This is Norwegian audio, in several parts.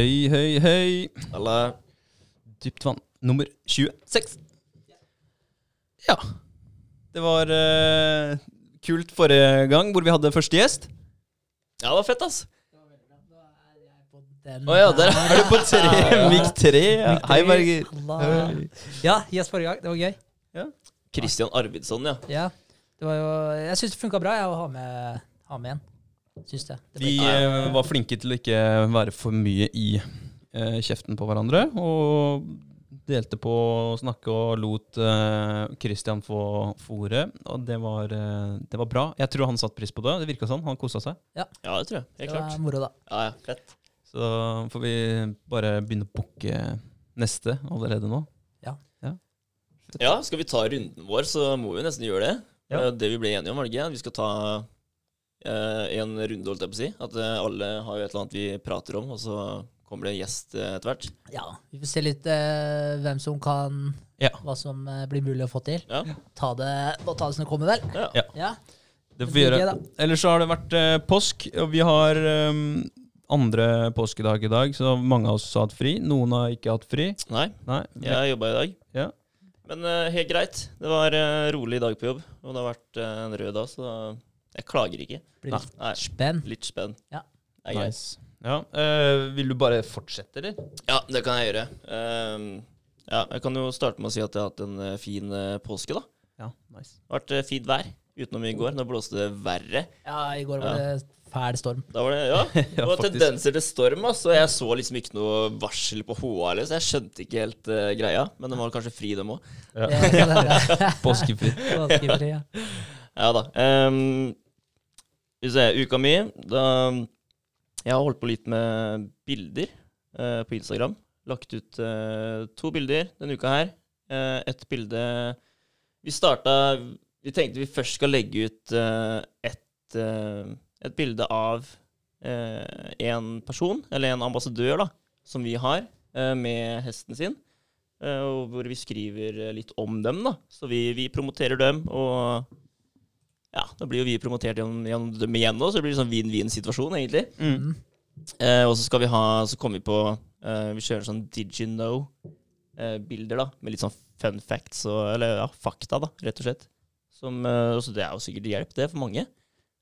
Høy, høy, høy. Alle Dypt vann nummer 26. Ja. Det var eh, kult forrige gang, hvor vi hadde første gjest. Ja, det var fett, ass. Den Å ja, der Er du på tre? Mikk 3? Ja. Hei, Berger. Ja, gjest forrige gang. Det var gøy. Christian Arvidsson, ja. Ja, det var jo Jeg syns det funka bra jeg, å ha med, ha med en. Syns jeg. De eh, var flinke til å ikke være for mye i eh, kjeften på hverandre. Og delte på å snakke og lot eh, Christian få fòret. Og det var, eh, det var bra. Jeg tror han satte pris på det. Det virka sånn. Han kosa seg. Ja, det tror jeg. Helt det var moro, da. Ja, ja, fett. Så får vi bare begynne å booke neste allerede nå. Ja, skal vi ta runden vår, så må vi nesten gjøre det. Ja. Det vi ble enige om, var det ikke? Vi skal ta eh, en runde, holdt jeg på å si. At eh, alle har jo et eller annet vi prater om, og så kommer det en gjest eh, etter hvert. Ja, Vi får se litt eh, hvem som kan Ja. Hva som eh, blir mulig å få til. Ja. Ta det, ta det som det kommer, vel. Ja. Ja. Ja. Det får vi gjøre. Ellers så har det vært eh, påsk, og vi har um, andre påskedag i dag, så mange av oss har hatt fri. Noen har ikke hatt fri. Nei, Nei. jeg jobba i dag. Ja. Men helt greit. Det var uh, rolig dag på jobb, og det har vært en rød dag, så jeg klager ikke. Blir litt Nei, spenn. litt spenn. Ja. Det er greit. Nice. Ja, eh, vil du bare fortsette, eller? Ja, det kan jeg gjøre. Ehm, ja, jeg kan jo starte med å si at jeg har hatt en eh, fin eh, påske, da. Ja, nice. Det har vært eh, fint vær utenom i går. Nå blåste det verre. Ja, i går var det fæl storm. Da var det, ja, det var faktisk. tendenser til storm, ass, og jeg så liksom ikke noe varsel på HA, eller, så jeg skjønte ikke helt eh, greia. Men de var kanskje fri, dem òg. Ja. Det kan hende. Påskefri. Påskefri, ja. Ja da. Um, vi ser, uka mi da Jeg har holdt på litt med bilder uh, på Instagram. Lagt ut uh, to bilder denne uka her. Uh, et bilde Vi starta Vi tenkte vi først skal legge ut uh, et, et bilde av en person, eller en ambassadør, da, som vi har, med hesten sin. og hvor vi skriver litt om dem, da. Så vi, vi promoterer dem, og ja, da blir jo vi promotert gjennom, gjennom dem igjen nå, så det blir en sånn vinn-vinn-situasjon, egentlig. Mm. Eh, og så skal vi ha Så kommer vi på eh, Vi kjører sånn Did you know-bilder, da. Med litt sånn fun facts og Eller ja, fakta, da, rett og slett. Som, eh, så det er jo sikkert hjelp, det, for mange.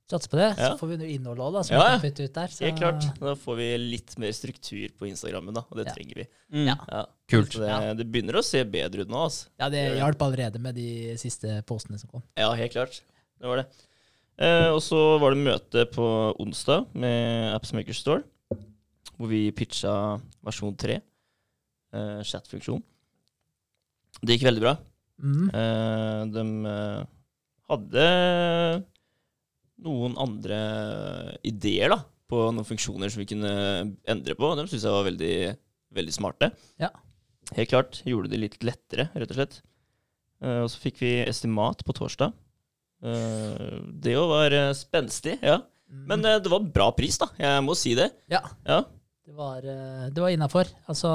Satser på det. Ja. Så får vi noe innhold òg, da. Som Ja, vi kan ut der. Så. Helt klart. Da får vi litt mer struktur på Instagrammen, da, og det Ja. trenger vi. Mm. Ja. Ja. Kult. Det, det begynner å se bedre ut nå, altså. Ja, det hjalp allerede med de siste postene som kom. Ja, helt klart. Det var det. Eh, og så var det møte på onsdag med Appsmaker Store, hvor vi pitcha versjon 3, eh, chat-funksjon. Det gikk veldig bra. Mm. Eh, de eh, hadde noen andre ideer da, på noen funksjoner som vi kunne endre på. De syntes jeg var veldig, veldig smarte. Ja. Helt klart. Gjorde det litt lettere, rett og slett. Eh, og så fikk vi estimat på torsdag. Eh, det jo var eh, spenstig, ja. Men eh, det var bra pris, da. Jeg må si det. Ja. Ja. Det var, det var innafor. Altså,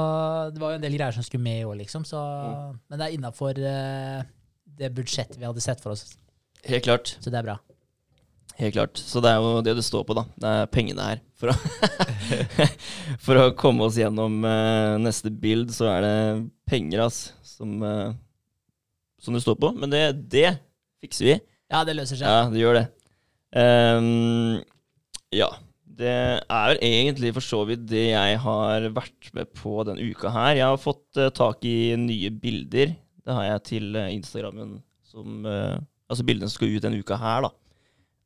det var jo en del greier som skulle med òg, liksom. Så, Mm. Men det er innafor det budsjettet vi hadde sett for oss. Helt klart. Så det er bra. Helt klart. Så det er jo det det står på, da. Det er pengene her. For å, for å komme oss gjennom neste bild, så er det penger, ass, som, eh, som det står på. Men det, det fikser vi. Ja, det løser seg. Ja, det gjør det. Um, ja. Det er vel egentlig for så vidt det jeg har vært med på denne uka her. Jeg har fått uh, tak i nye bilder. Det har jeg til uh, Instagrammen som uh, Altså bildene som skal ut denne uka her, da.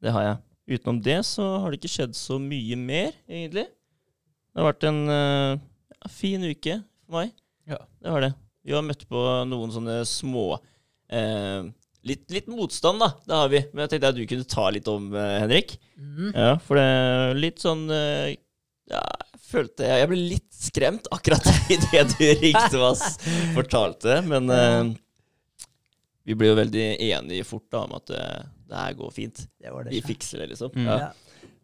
Det har jeg. Utenom det så har det ikke skjedd så mye mer, egentlig. Det har vært en ja, fin uke for meg. Ja. Det har det. Vi har møtt på noen sånne små eh, litt, litt motstand, da. Det har vi. Men jeg tenkte at du kunne ta litt om, eh, Henrik. Mm. Ja, for det er litt sånn eh, Ja, jeg følte jeg, jeg ble litt skremt akkurat idet du ringte og fortalte. Men uh, vi ble jo veldig enige fort da om at uh, det her går fint. Det var det. Vi fikser det, liksom. Mm. Ja.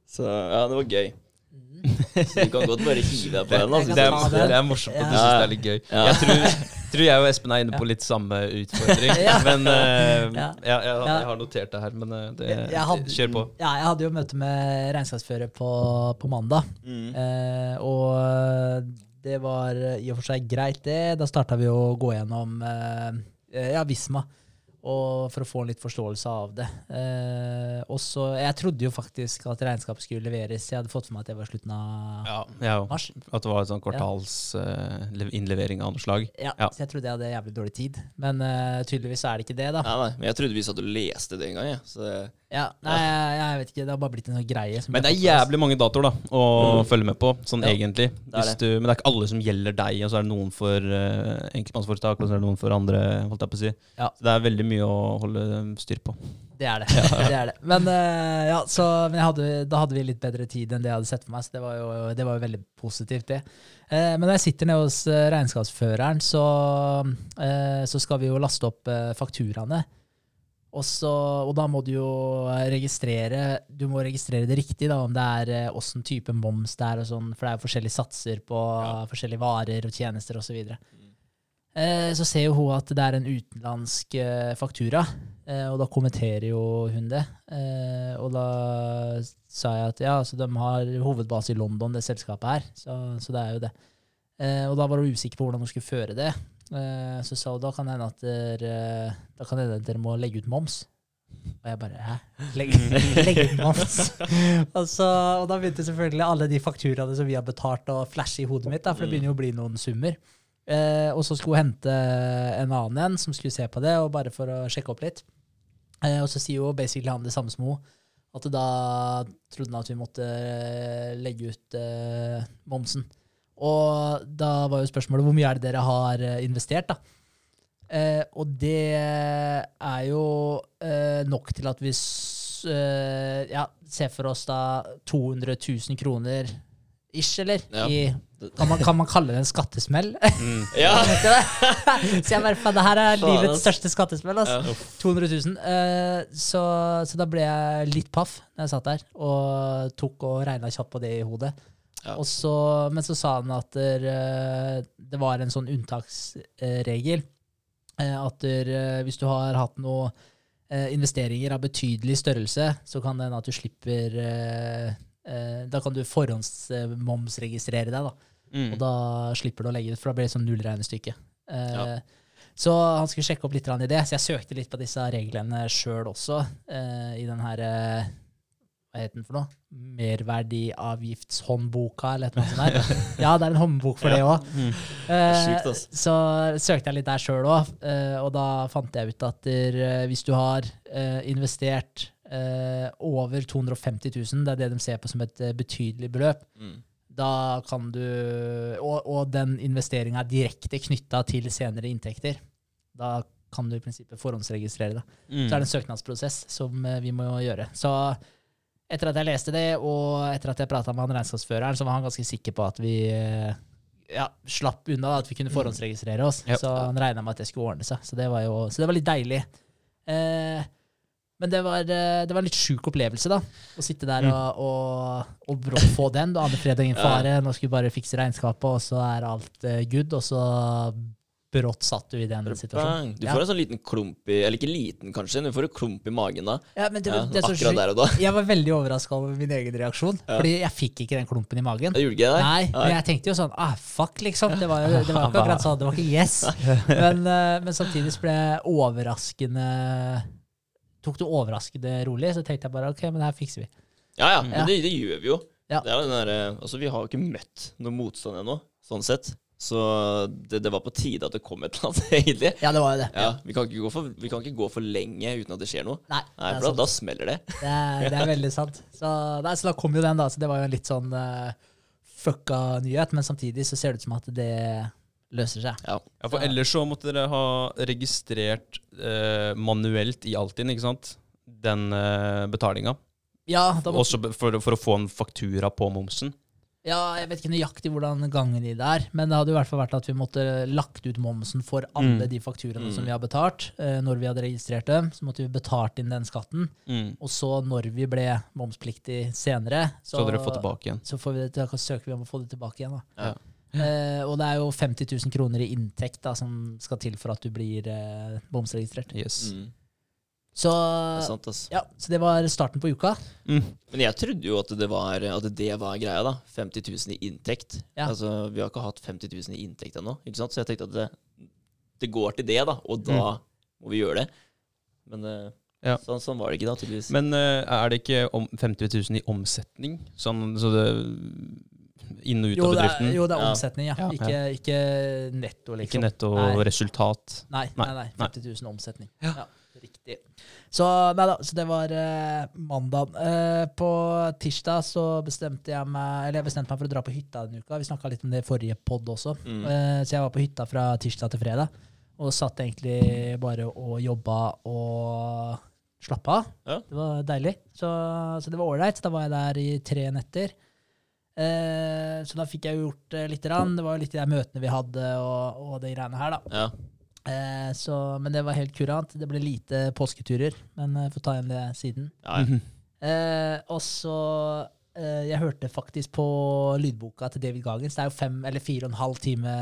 Så ja, det var gøy. Mm. Så du kan godt bare hive deg på den. Altså. Det er, det er morsomt at du Ja. syns det er litt gøy. Ja. Jeg tror, tror jeg og Espen er inne på litt samme utfordring. Ja. Men uh, Ja. ja, jeg, jeg har notert det her, men eh, det, Jeg hadde- kjør på. Ja, jeg hadde jo møte med regnskapsfører på, på mandag. Mm. uh, og det var i og for seg greit, det. Da starta vi å gå gjennom uh, ja, Visma. Og for å få en litt forståelse av det. Eh, og så, Jeg trodde jo faktisk at regnskapet skulle leveres. Jeg hadde fått for meg at det var slutten av Ja, ja, mars. At det var en sånn kvartalsinnlevering av noe slag. Ja, Ja. Så jeg trodde jeg hadde jævlig dårlig tid. Men uh, tydeligvis er det ikke det, da. Nei, nei, men jeg trodde vi satt og leste det en gang. Ja. Så det, Ja, nei, jeg, jeg vet ikke. Det har bare blitt en sånn greie. som Men det er jævlig mange datoer da å følge med på, sånn Ja, egentlig. det er Hvis du, men det er ikke alle som gjelder deg, og så er det noen for uh, enkeltmannsforetak, og så er det noen for andre, holdt jeg på å si. Ja. Så det er veldig mye å holde styr på. Det er det. det, er det. Men, uh, ja, så, men hadde, da hadde vi litt bedre tid enn det jeg hadde sett for meg, så det var jo, det var jo veldig positivt, det. Uh, men når jeg sitter nede hos eh, regnskapsføreren, så, uh, så skal vi jo laste opp fakturaene. Og, så, og da må du jo registrere Du må registrere det riktig, da, om det er åssen type moms det er, og sånn, for det er jo forskjellige satser på forskjellige varer og tjenester osv. Og, så ser jo hun at det er en utenlandsk eh, faktura, eh, og da kommenterer jo hun det. Eh, og da sa jeg at ja, så de har hovedbase i London, det selskapet her, så, så det er jo det. Eh, og da var hun usikker på hvordan hun skulle føre det. Eh, så sa hun da kan det hende at dere, da kan det hende at dere må legge ut moms. Og jeg bare Hæ? Legge, legg ut moms? og, så, og da begynte selvfølgelig alle de fakturaene som vi har betalt, å flashe i hodet mitt, da, for det begynner jo å bli noen summer. Eh, og så skulle hun hente en annen en som skulle se på det, og bare for å sjekke opp litt. Eh, og så sier jo basically han det samme som hun. At da trodde han at vi måtte eh, legge ut eh, momsen. Og da var jo spørsmålet hvor mye er det dere har eh, investert, da? Eh, og det er jo eh, nok til at vi eh, ja, ser for oss da 200 000 kroner ish, eller? Ja. I, kan, man, kan man kalle det en skattesmell? ja. Du det? så jeg bare, faen, det her er livets største skattesmell. Altså. 200 000. Eh, så, så da ble jeg litt paff når jeg satt der og tok og regna kjapt på det i hodet. Ja. Og så, men så sa han at der, eh, det var en sånn unntaksregel. eh, at der, eh, hvis du har hatt noe investeringer av betydelig størrelse, så kan det hende at du slipper Da kan du forhåndsmomsregistrere deg, da. Mm. Og da slipper du å legge ut, for da blir det sånn nullregnestykke. Eh, Ja. Så han skulle sjekke opp litt i det, så jeg søkte litt på disse reglene sjøl også, eh, i den her eh, Hva heter den for noe? Merverdiavgiftshåndboka, eller noe sånt. Der. Ja, det er en håndbok for det òg. Mm. Eh, så søkte jeg litt der sjøl òg, og da fant jeg ut at der, eh, hvis du har eh, investert eh, over 250 000, det er det de ser på som et eh, betydelig beløp, Mm. Da kan du Og, og den investeringa er direkte knytta til senere inntekter. Da kan du i prinsippet forhåndsregistrere det. Mm. Så er det en søknadsprosess som eh, vi må gjøre. Så etter at jeg leste det, og etter at jeg prata med han regnskapsføreren, så var han ganske sikker på at vi eh, ja, slapp unna, at vi kunne forhåndsregistrere oss. Ja. Så han regna med at det skulle ordne seg. Så det var jo så det var litt deilig. Eh, men det var, eh, det var en litt sjuk opplevelse, da. Å sitte der og, og, og brått få den. Du aner fred og ingen fare. Nå skal vi bare fikse regnskapet, og så er alt eh, good. Og så brått satt du i den situasjonen. Du Ja. får en sånn liten klump i Eller ikke liten, kanskje, men du får en klump i magen da. Ja, men det, Ja, det så akkurat sjukt. der og da. Jeg var veldig overraska over min egen reaksjon. Ja. Fordi jeg fikk ikke den klumpen i magen. Jeg gjorde ikke det? Nei, men jeg tenkte jo sånn ah, fuck, liksom. Det var jo det var ikke akkurat sånn. Det var ikke yes. Men, eh, men samtidig ble jeg overraskende Tok det overraskende rolig, så tenkte jeg bare ok, men det her fikser vi. Ja, ja, men Ja. Det, det gjør vi jo. Ja. Det jo den der, eh, altså, vi har jo ikke møtt noe motstand ennå, sånn sett. Så det, det var på tide at det kom et eller annet, egentlig. Ja, det var jo det. Ja, vi, kan for, vi kan ikke gå for lenge uten at det skjer noe. Nei, Nei, for da, da smeller det. det, er, det er veldig sant. Så, nei, så da kom jo den, da. Så det var jo en litt sånn uh, fucka nyhet. Men samtidig så ser det ut som at det løser seg. Ja. Ja, for ellers så måtte dere ha registrert eh, manuelt i Altinn, ikke sant? Den eh, betalinga. Ja, da må, Også for, for å få en faktura på momsen. ja, jeg vet ikke nøyaktig hvordan gangen i det er, men det hadde i hvert fall vært at vi måtte lagt ut momsen for alle Mm. de fakturaene Mm. som vi har betalt. Eh, når vi hadde registrert dem, så måtte vi betalt inn den skatten. Mm. Og så når vi ble momspliktig senere, Så så. Så får vi, søker vi om å få det tilbake igjen. Da. Eh, og det er jo 50 000 kroner i inntekt da, som skal til for at du blir uh, bomsregistrert. Yes. Mm. Så, Det sant, altså. ja, så det var starten på uka. Mm. Men jeg trodde jo at det var, at det var greia, da. 50 000 i inntekt. Ja. Altså, Vi har ikke hatt 50 000 i inntekt ennå, så jeg tenkte at det, det går til det, da. Og da må vi gjøre det. Men uh, Ja. sånn, sånn var det ikke, da, tydeligvis. Men er det ikke om 50 000 i omsetning? Sånn, så det inn og ut Jo, av det er, bedriften? jo, det er omsetning, ja. Ja, Ikke, ikke netto, liksom. Ikke netto Nei. resultat? Nei, Nei, nei, nei, nei. 50 000 omsetning. Ja. Ja. Riktig. Så, nei da, så det var uh, mandag. Uh, på tirsdag så bestemte jeg meg Eller jeg bestemte meg for å dra på hytta denne uka. Vi snakka litt om det i forrige pod også. Mm. Uh, så jeg var på hytta fra tirsdag til fredag. Og satt egentlig bare og jobba og slappa av. Ja. Det var deilig. Så, så det var ålreit. Da var jeg der i tre netter. Eh, så da fikk jeg gjort eh, lite grann. Det var jo litt de der møtene vi hadde og, og de greiene her, da. Ja. Eh, så, men det var helt kurant. Det ble lite påsketurer, men jeg får ta igjen det siden. Ja, ja. Eh, og så eh, Jeg hørte faktisk på lydboka til David Gagens. Det er jo fem eller fire og en halv time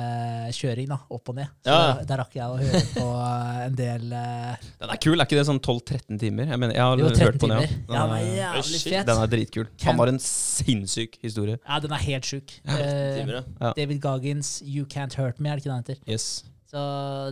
kjøring da, opp og ned. Så Ja, ja. der, rakk jeg å høre på eh, en del eh, Den er kul, er ikke det sånn 12-13 timer? Jeg mener, jeg har Jo, hørt på den, ja. Ja, den er Den er, jævlig fet. den er dritkul. Han har en sinnssyk historie. Ja, den er helt sjuk. Ja, Eh, Timer, ja. Ja. David Gagens You Can't Hurt Me, er det ikke den heter? Yes. Så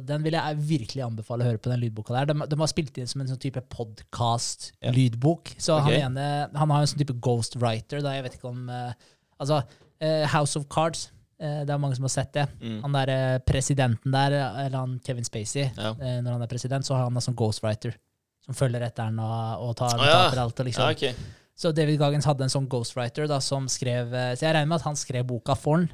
den vil jeg virkelig anbefale å høre på den lydboka der. De, de har spilt inn som en sånn type Ja. podcast-lydbok. Så okay. han ene han har en sånn type ghostwriter, da jeg vet ikke om uh, Altså, uh, House of Cards, Uh, det er mange som har sett det. Mm. Han der presidenten der, eller han Kevin Spacey, Ja. når han er president, så har han en sånn ghostwriter som følger etter han og, og tar Å, betalt ja. alt. Og liksom. ja, okay. Så David Gagens hadde en sånn ghostwriter da, som skrev Så jeg regner med at han skrev boka for han,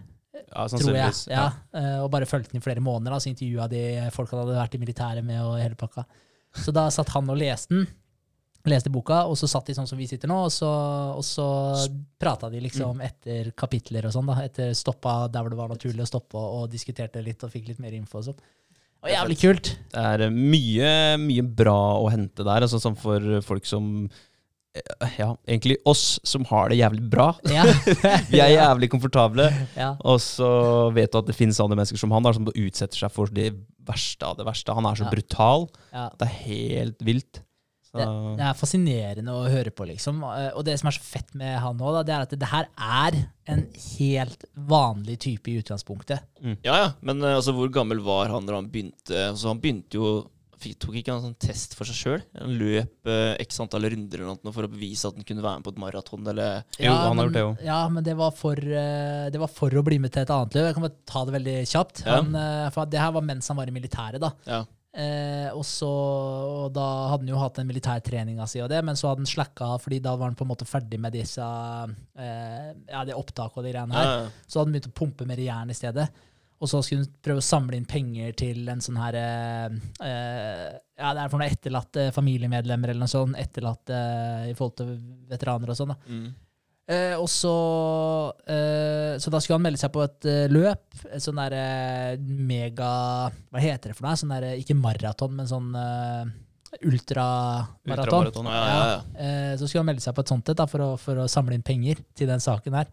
Ja, tror jeg. Ja, eh, og bare fulgte den i flere måneder. Da, så intervjua de folk han hadde vært i militæret med. og hele pakka. Så da satt han og leste den. Leste boka, og så satt de sånn som vi sitter nå, og så, og så prata de Mm. liksom etter kapitler og sånn. da, etter Stoppa der hvor det var naturlig å stoppe, og, diskuterte litt og fikk litt mer info og sånn. Og jævlig kult. Det er mye, mye bra å hente der, altså sånn for folk som Ja, egentlig oss som har det jævlig bra. Ja. Vi er jævlig komfortable. ja. Og så vet du at det finnes andre mennesker som han, der, som utsetter seg for det verste av det verste. Han er så Ja. brutal. ja. Det er helt vilt. Så, Det, det er fascinerende å høre på, liksom. Eh, Og det som er så fett med han òg, det er at det her er en helt vanlig type i utgangspunktet. Ja, ja. Men eh, altså, hvor gammel var han da han begynte? Altså, han begynte jo Tok ikke han sånn test for seg sjøl? Han løp eh, x antall runder eller noe for å bevise at han kunne være med på et maraton, eller Jo, han har men, gjort det jo. Ja, men det var, for, eh, det var for å bli med til et annet løp. Jeg kan bare ta det veldig kjapt. Ja. Han, eh, for det her var mens han var i militæret, da. Ja. Eh, og, så, og da hadde han jo hatt den militærtreninga si og det, men så hadde han slacka av, fordi da var han på en måte ferdig med disse eh, Ja, det opptaket og de greiene her. Ja, Så hadde han begynt å pumpe mer jern i stedet. Og så skulle han prøve å samle inn penger til en sånn her eh, eh, Ja, det er for noen etterlatte familiemedlemmer eller noe sånt. Etterlatte eh, i forhold til veteraner og sånn. da. mm. Eh, og så eh, Så da skulle han melde seg på et eh, løp. Et sånn derre mega Hva heter det for noe? Sånn der, ikke maraton, men sånn ultramaraton. Ultra ja, ja, ja. Så skulle han melde seg på et sånt et for, for å samle inn penger til den saken her.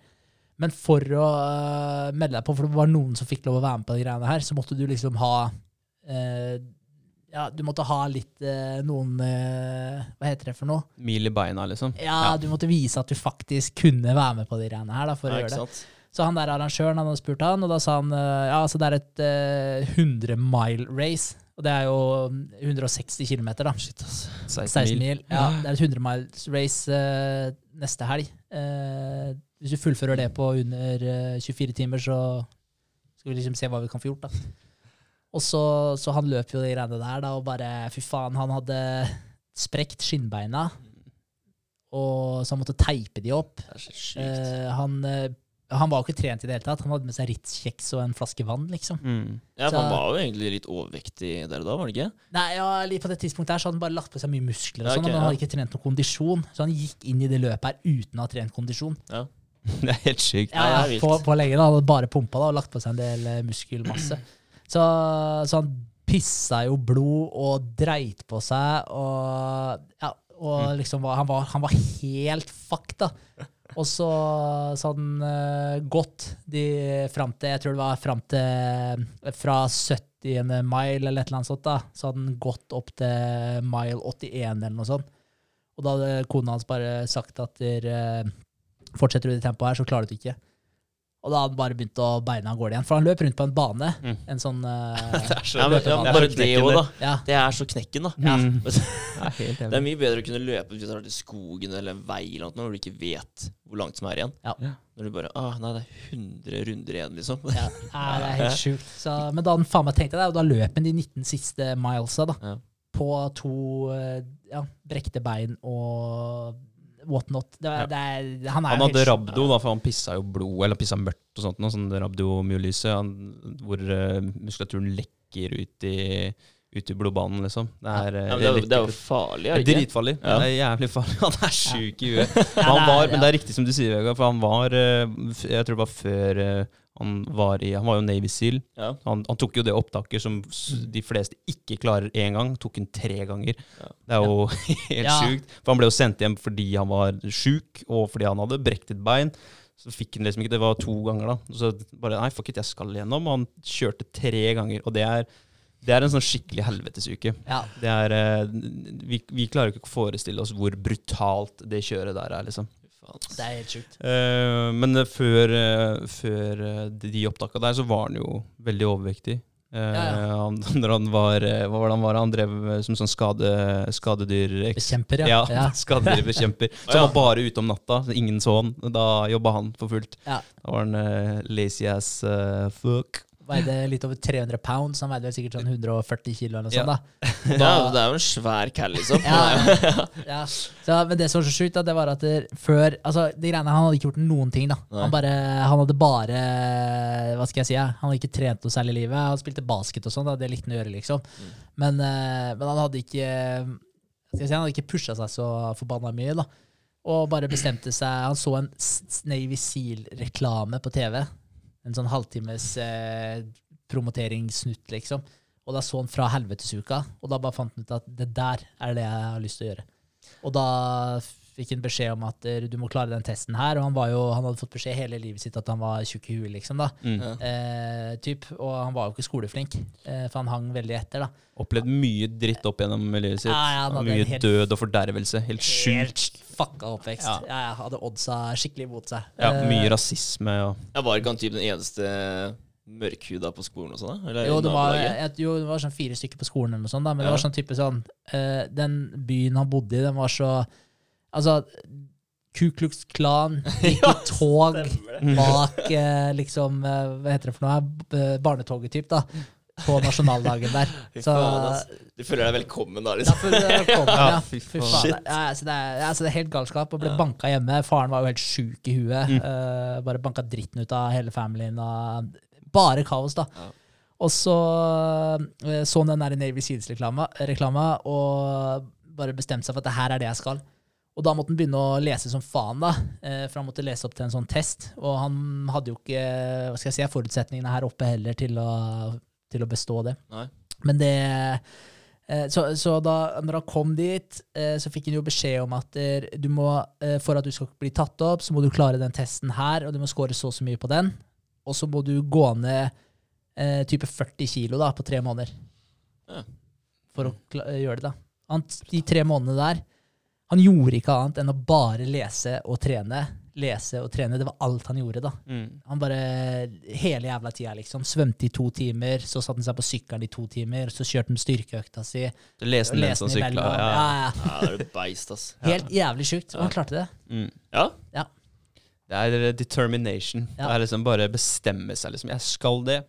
Men for å eh, melde deg på, for det var noen som fikk lov å være med på de greiene her, så måtte du liksom ha eh, Ja, du måtte ha litt eh, noen eh, Hva heter det for noe? Mil i beina, liksom. Ja, du måtte vise at du faktisk kunne være med på de greiene her. da, for ja, å gjøre det. sant? Så han der arrangøren han hadde spurt han, og da sa han eh, ja, altså det er et eh, 100 mile race. Og det er jo 160 km, da. 16 16 mil. Ja, det er et 100 miles race eh, neste helg. Eh, hvis du fullfører det på under eh, 24 timer, så skal vi liksom se hva vi kan få gjort, da. Og så, så han løp jo de greiene der, da, og bare Fy faen, han hadde sprekt skinnbeina, og så han måtte teipe de opp. Det er så. Eh, han, eh, han var jo ikke trent i det hele tatt. Han hadde med seg Ritz-kjeks og en flaske vann, liksom. Mm. ja, for han var jo egentlig litt overvektig der og da, var han ikke? Nei, ja, På det tidspunktet her så hadde han bare lagt på seg mye muskler, og Ja, okay, men han hadde ikke trent noen kondisjon. Så han gikk inn i det løpet her uten å ha trent kondisjon. Ja. Det er helt sykt. Ja, Ja, på, på lenge da, Han hadde bare pumpa da, og lagt på seg en del eh, muskelmasse. Så, så han pissa jo blod og dreit på seg, og, ja, og liksom var, han, var, han var helt fucked, da. Og så, sånn eh, gått de fram til Jeg tror det var fram til Fra 70. mile eller et eller annet sånt, da. Så hadde han gått opp til mile 81 eller noe sånt. Og da hadde kona hans bare sagt at der, eh, fortsetter du i det tempoet her, så klarer du det ikke. Og da har han bare begynt å beine av gårde igjen. For han løp rundt på en bane. Mm. En sånn uh, Det er så Ja, men, ja, det er bare så det knekken òg, da. Ja. Det er så knekken, da. Ja. Mm. Det er mye bedre å kunne løpe hvis du har til skogen eller en vei eller noe, når du ikke vet hvor langt som er igjen. Ja. Når du bare ah, Nei, det er 100 runder igjen, liksom. Ja, nei, det er helt sjukt. Så, men da han faen meg tenkte det, og da løp han de 19 siste milesa, da. Ja. På to eh, ja, brekte bein og whatnot. Det, Ja. det er, han er Han hadde rabdo, da, for han pissa jo blod, eller pissa mørkt og sånt, noe sånn rabdomyolyse, han- hvor uh, muskulaturen lekker ut i, ut i blodbanen, liksom. Det er, eh, Ja, det, er, det er jo farlig, er det ikke? dritfarlig. Ja. Det er jævlig farlig. Han er sjuk i huet. Men, men det er riktig som du sier, Vegard, for han var eh, Jeg tror det var før han var i Han var jo Navy Seal. Ja. Han, han tok jo det opptaket som de fleste ikke klarer én gang, tok han tre ganger. Ja. Det er jo helt Ja. sjukt. For han ble jo sendt hjem fordi han var sjuk, og fordi han hadde brekt et bein. Så fikk han liksom ikke Det var to ganger, da. Så bare Nei, fuck it, jeg skal gjennom. Og han kjørte tre ganger. Og det er, det er en sånn skikkelig helvetesuke. Ja. Det er eh, vi, vi klarer ikke å forestille oss hvor brutalt det kjøret der er, liksom. Det er helt sjukt. Uh, men eh, før, uh, før de, opptaka der, så var han jo veldig overvektig. Uh, Ja, ja. Han, når han var Hva var det han var? Han drev som sånn skade, skadedyr... Bekjemper, Ja, ja. ja. skadedyrбekjemper. Så Ja. han var bare ute om natta, så ingen så han. Da jobba han for fullt. Ja. Da var han lazy as fuck. Veide litt over 300 pounds. Han veide vel sikkert sånn 140 kilo eller noe Ja. sånt. da. Ja, det er jo en svær cal, liksom. Ja, ja. Så, men det som var så sjukt, det var at det, før altså, de greiene, Han hadde ikke gjort noen ting. da. Han, bare, han hadde bare Hva skal jeg si? ja? Han hadde ikke trent noe særlig i livet. Han spilte basket og sånn. Det likte han å gjøre, liksom. Men, eh, men han hadde ikke skal jeg si, Han hadde ikke pusha seg så forbanna mye. da. Og bare bestemte seg Han så en Navy Seal-reklame på TV. En sånn halvtimes eh, promoteringssnutt, liksom. Og da så han fra helvetesuka, og da bare fant han ut at det der er det jeg har lyst til å gjøre. Og da fikk en beskjed om at eh, du må klare den testen her, og han, var jo, han hadde fått beskjed hele livet sitt at han var tjukk i huet, liksom. da. Mm. Eh, typ, og han var jo ikke skoleflink, eh, for han hang veldig etter. da. Opplevd mye dritt opp gjennom livet sitt. Ja, ja, han hadde mye helt- død og fordervelse. Helt sjukt. fucka oppvekst. Ja. Ja. ja hadde oddsa skikkelig mot seg. Ja, Eh, mye rasisme og Jeg var ikke han typ den eneste mørkhuda på skolen og sånn? Jo det, var, jo, det var sånn fire stykker på skolen, eller noe sånt, da, men det var sånn type sånn eh, Den byen han bodde i, den var så Altså, Ku Klux Klan gikk i tog bak eh, liksom eh, Hva heter det for noe? B- Barnetoget, typ, da. På nasjonaldagen der. Fy Så faen, ass. Du føler deg velkommen da, liksom? føler jeg velkommen, Ja, fy faen. Shit. Ja, altså, det, er, altså, det er helt galskap. Og ble banka hjemme. Faren var jo helt sjuk i huet. Mm. Eh, bare banka dritten ut av hele familien. Og bare kaos, da. Og så eh, så han den der Navy Seals-reklama reklama, og bare bestemte seg for at det her er det jeg skal. Og da måtte han begynne å lese som faen, da. eh, For han måtte lese opp til en sånn test. Og han hadde jo ikke hva skal jeg si, forutsetningene her oppe heller til å, til å bestå det. Nei. Men det eh, så, så da når han kom dit, eh, så fikk han jo beskjed om at du må, for at du skal bli tatt opp, så må du klare den testen her, og du må score så og så mye på den. Og så må du gå ned eh, type 40 kilo da, på tre måneder. Ja. For å gjøre det, da. Han, de tre månedene der, han gjorde ikke annet enn å bare lese og trene. Lese og trene. Det var alt han gjorde, da. mm. Han bare hele jævla tida, liksom. Svømte i to timer, så satte han seg på sykkelen i to timer, så kjørte han styrkeøkta si. Så leste den leste som sykla. Ja. Ja, ja. Ja, det er beist, ass. Helt jævlig sjukt. Og han klarte det. Mm. Ja? Det er eh, determination. Ja. Det er liksom bare bestemme seg. liksom, Jeg skal det.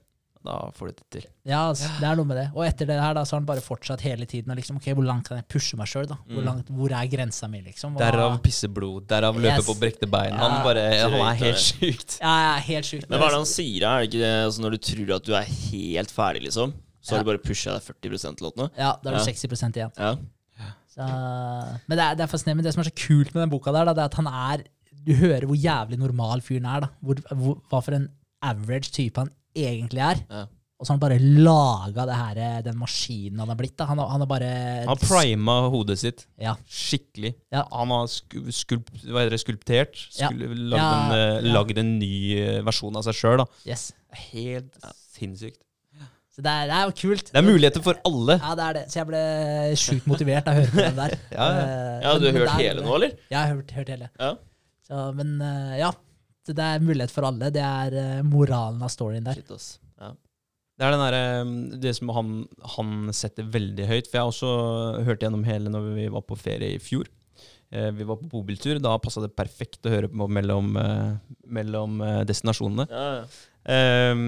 Da får du det til. Ja, altså, det er noe med det. Og etter det her da, så har han bare fortsatt hele tiden. Og liksom, ok, Hvor langt kan jeg pushe meg sjøl? Hvor, Mm. langt- hvor er grensa mi? liksom? Og- Derav pisse blod. Derav løpe Yes. på brekte bein. Han Ja. han er helt sjukt. Ja, ja, helt sjukt. Men hva er det han sier? da? Er det ikke det, altså, når du tror at du er helt ferdig, liksom, så har Ja. du bare pusha deg 40% låtene? Ja, da er du Ja. 60% igjen. Ja. Så, men det er, det er fascinerende. Men det som er så kult med den boka, der, da, det er at han er Du hører hvor jævlig normal fyren er. da. Hvor, hvor, hva for en average type han egentlig er. Ja. Og så har han bare laga det her, eh, den maskinen han har blitt. da. Han har, han har bare Han prima hodet sitt Ja. skikkelig. Ja. Han har sku, skulp, hva heter det, skulptert. Ja. Lagd, Ja, en, eh, ja. lagd en ny eh, versjon av seg sjøl. Yes. Helt sinnssykt. Så det er, det er jo kult. Det er muligheter for alle. Ja, det er det. Så jeg ble sjukt motivert av å høre på den der. Ja, ja. Eh, Ja, du har men hørt det er- hele nå, eller? Ja, jeg har hørt, hørt hele. Ja. Så, men eh, ja, det er mulighet for alle. Det er eh, moralen av storyen der. Shit, ass. Ja. Det er den der, det som han, han setter veldig høyt. For jeg har også hørt gjennom hele når vi var på ferie i fjor. Eh, Vi var på bobiltur. Da passa det perfekt å høre på mellom, eh, mellom eh, destinasjonene. Ja, ja. Ehm,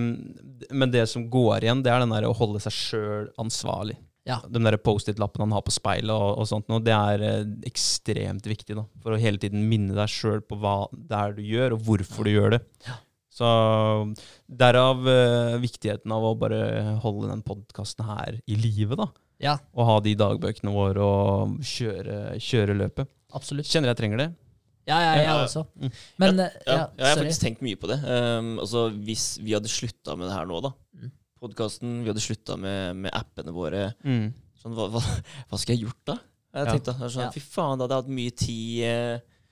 men det som går igjen, det er den der å holde seg sjøl ansvarlig. Ja. De der Post-It-lappene han har på speilet og, og sånt, nå, det er eh, ekstremt viktig. da, For å hele tiden minne deg sjøl på hva det er du gjør, og hvorfor du gjør det. Ja. Så derav eh, viktigheten av å bare holde den podkasten her i live. da. Ja, Og ha de dagbøkene våre og kjøre, kjøre løpet. absolutt. Kjenner jeg trenger det. Ja, ja, jeg Ja, også. Mm. Men eh, Ja, ja, ja, jeg har sorry. faktisk tenkt mye på det. Um, altså, hvis vi hadde slutta med det her nå, da. Mm. Podkasten, vi hadde slutta med, med appene våre. Mm. Sånn, hva, hva, hva skal jeg gjort da? Jeg tenkte, da, sånn, Ja. Fy faen, da hadde jeg hatt mye tid, eh,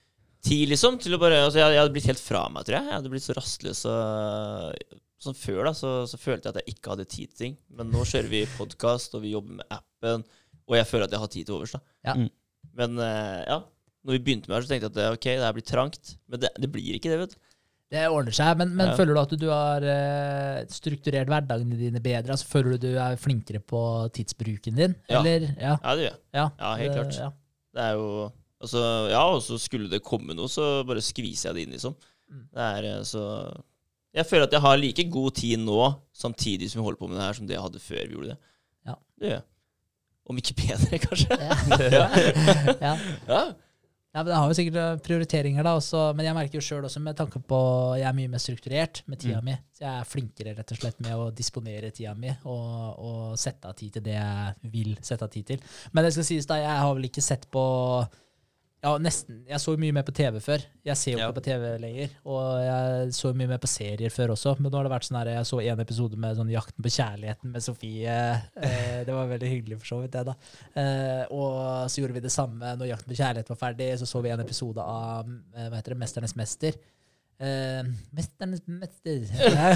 tid liksom, til å bare altså, jeg, jeg hadde blitt helt fra meg, tror jeg. Jeg hadde blitt så rastløs. Og, sånn Før da, så, så følte jeg at jeg ikke hadde tid til ting. Men nå kjører vi podkast, og vi jobber med appen, og jeg føler at jeg har tid til overs. da. Ja. Mm. Men eh, ja, når vi begynte med det, her, så tenkte jeg at det, ok, det her blir trangt. Men det, det blir ikke det, vet du. Det ordner seg. Men, men Ja. føler du at du har eh, strukturert hverdagene dine bedre? Altså, føler du du er flinkere på tidsbruken din? Ja. Eller? Ja. Ja, det gjør jeg. ja. Ja, helt det- klart. Det er jo Altså, ja, og så skulle det komme noe, så bare skviser jeg det inn, liksom. Mm. Det er eh, så Jeg føler at jeg har like god tid nå, samtidig som vi holder på med det her, som det jeg hadde før vi gjorde det. Ja. Det gjør jeg. Om ikke bedre, kanskje. Ja. ja. Ja. Men Det har jo sikkert eh, prioriteringer, da også, men jeg merker jo sjøl også med tanke på Jeg er mye mer strukturert med tida Mm. mi. Så jeg er flinkere rett og slett med å disponere tida mi og, og sette av tid til det jeg vil sette av tid til. Men det skal sies da, jeg har vel ikke sett på ja, nesten. Jeg så mye mer på TV før. Jeg ser jo Ja. ikke på TV lenger. Og jeg så mye mer på serier før også. Men nå har det vært sånn her, jeg så en episode med sånn 'Jakten på kjærligheten' med Sofie. Eh, det var veldig hyggelig for så vidt, det, da. Eh, og så gjorde vi det samme når 'Jakten på kjærligheten' var ferdig. Så så vi en episode av eh, hva heter det, 'Mesternes mester'. Eh, Mesternes mester Ja,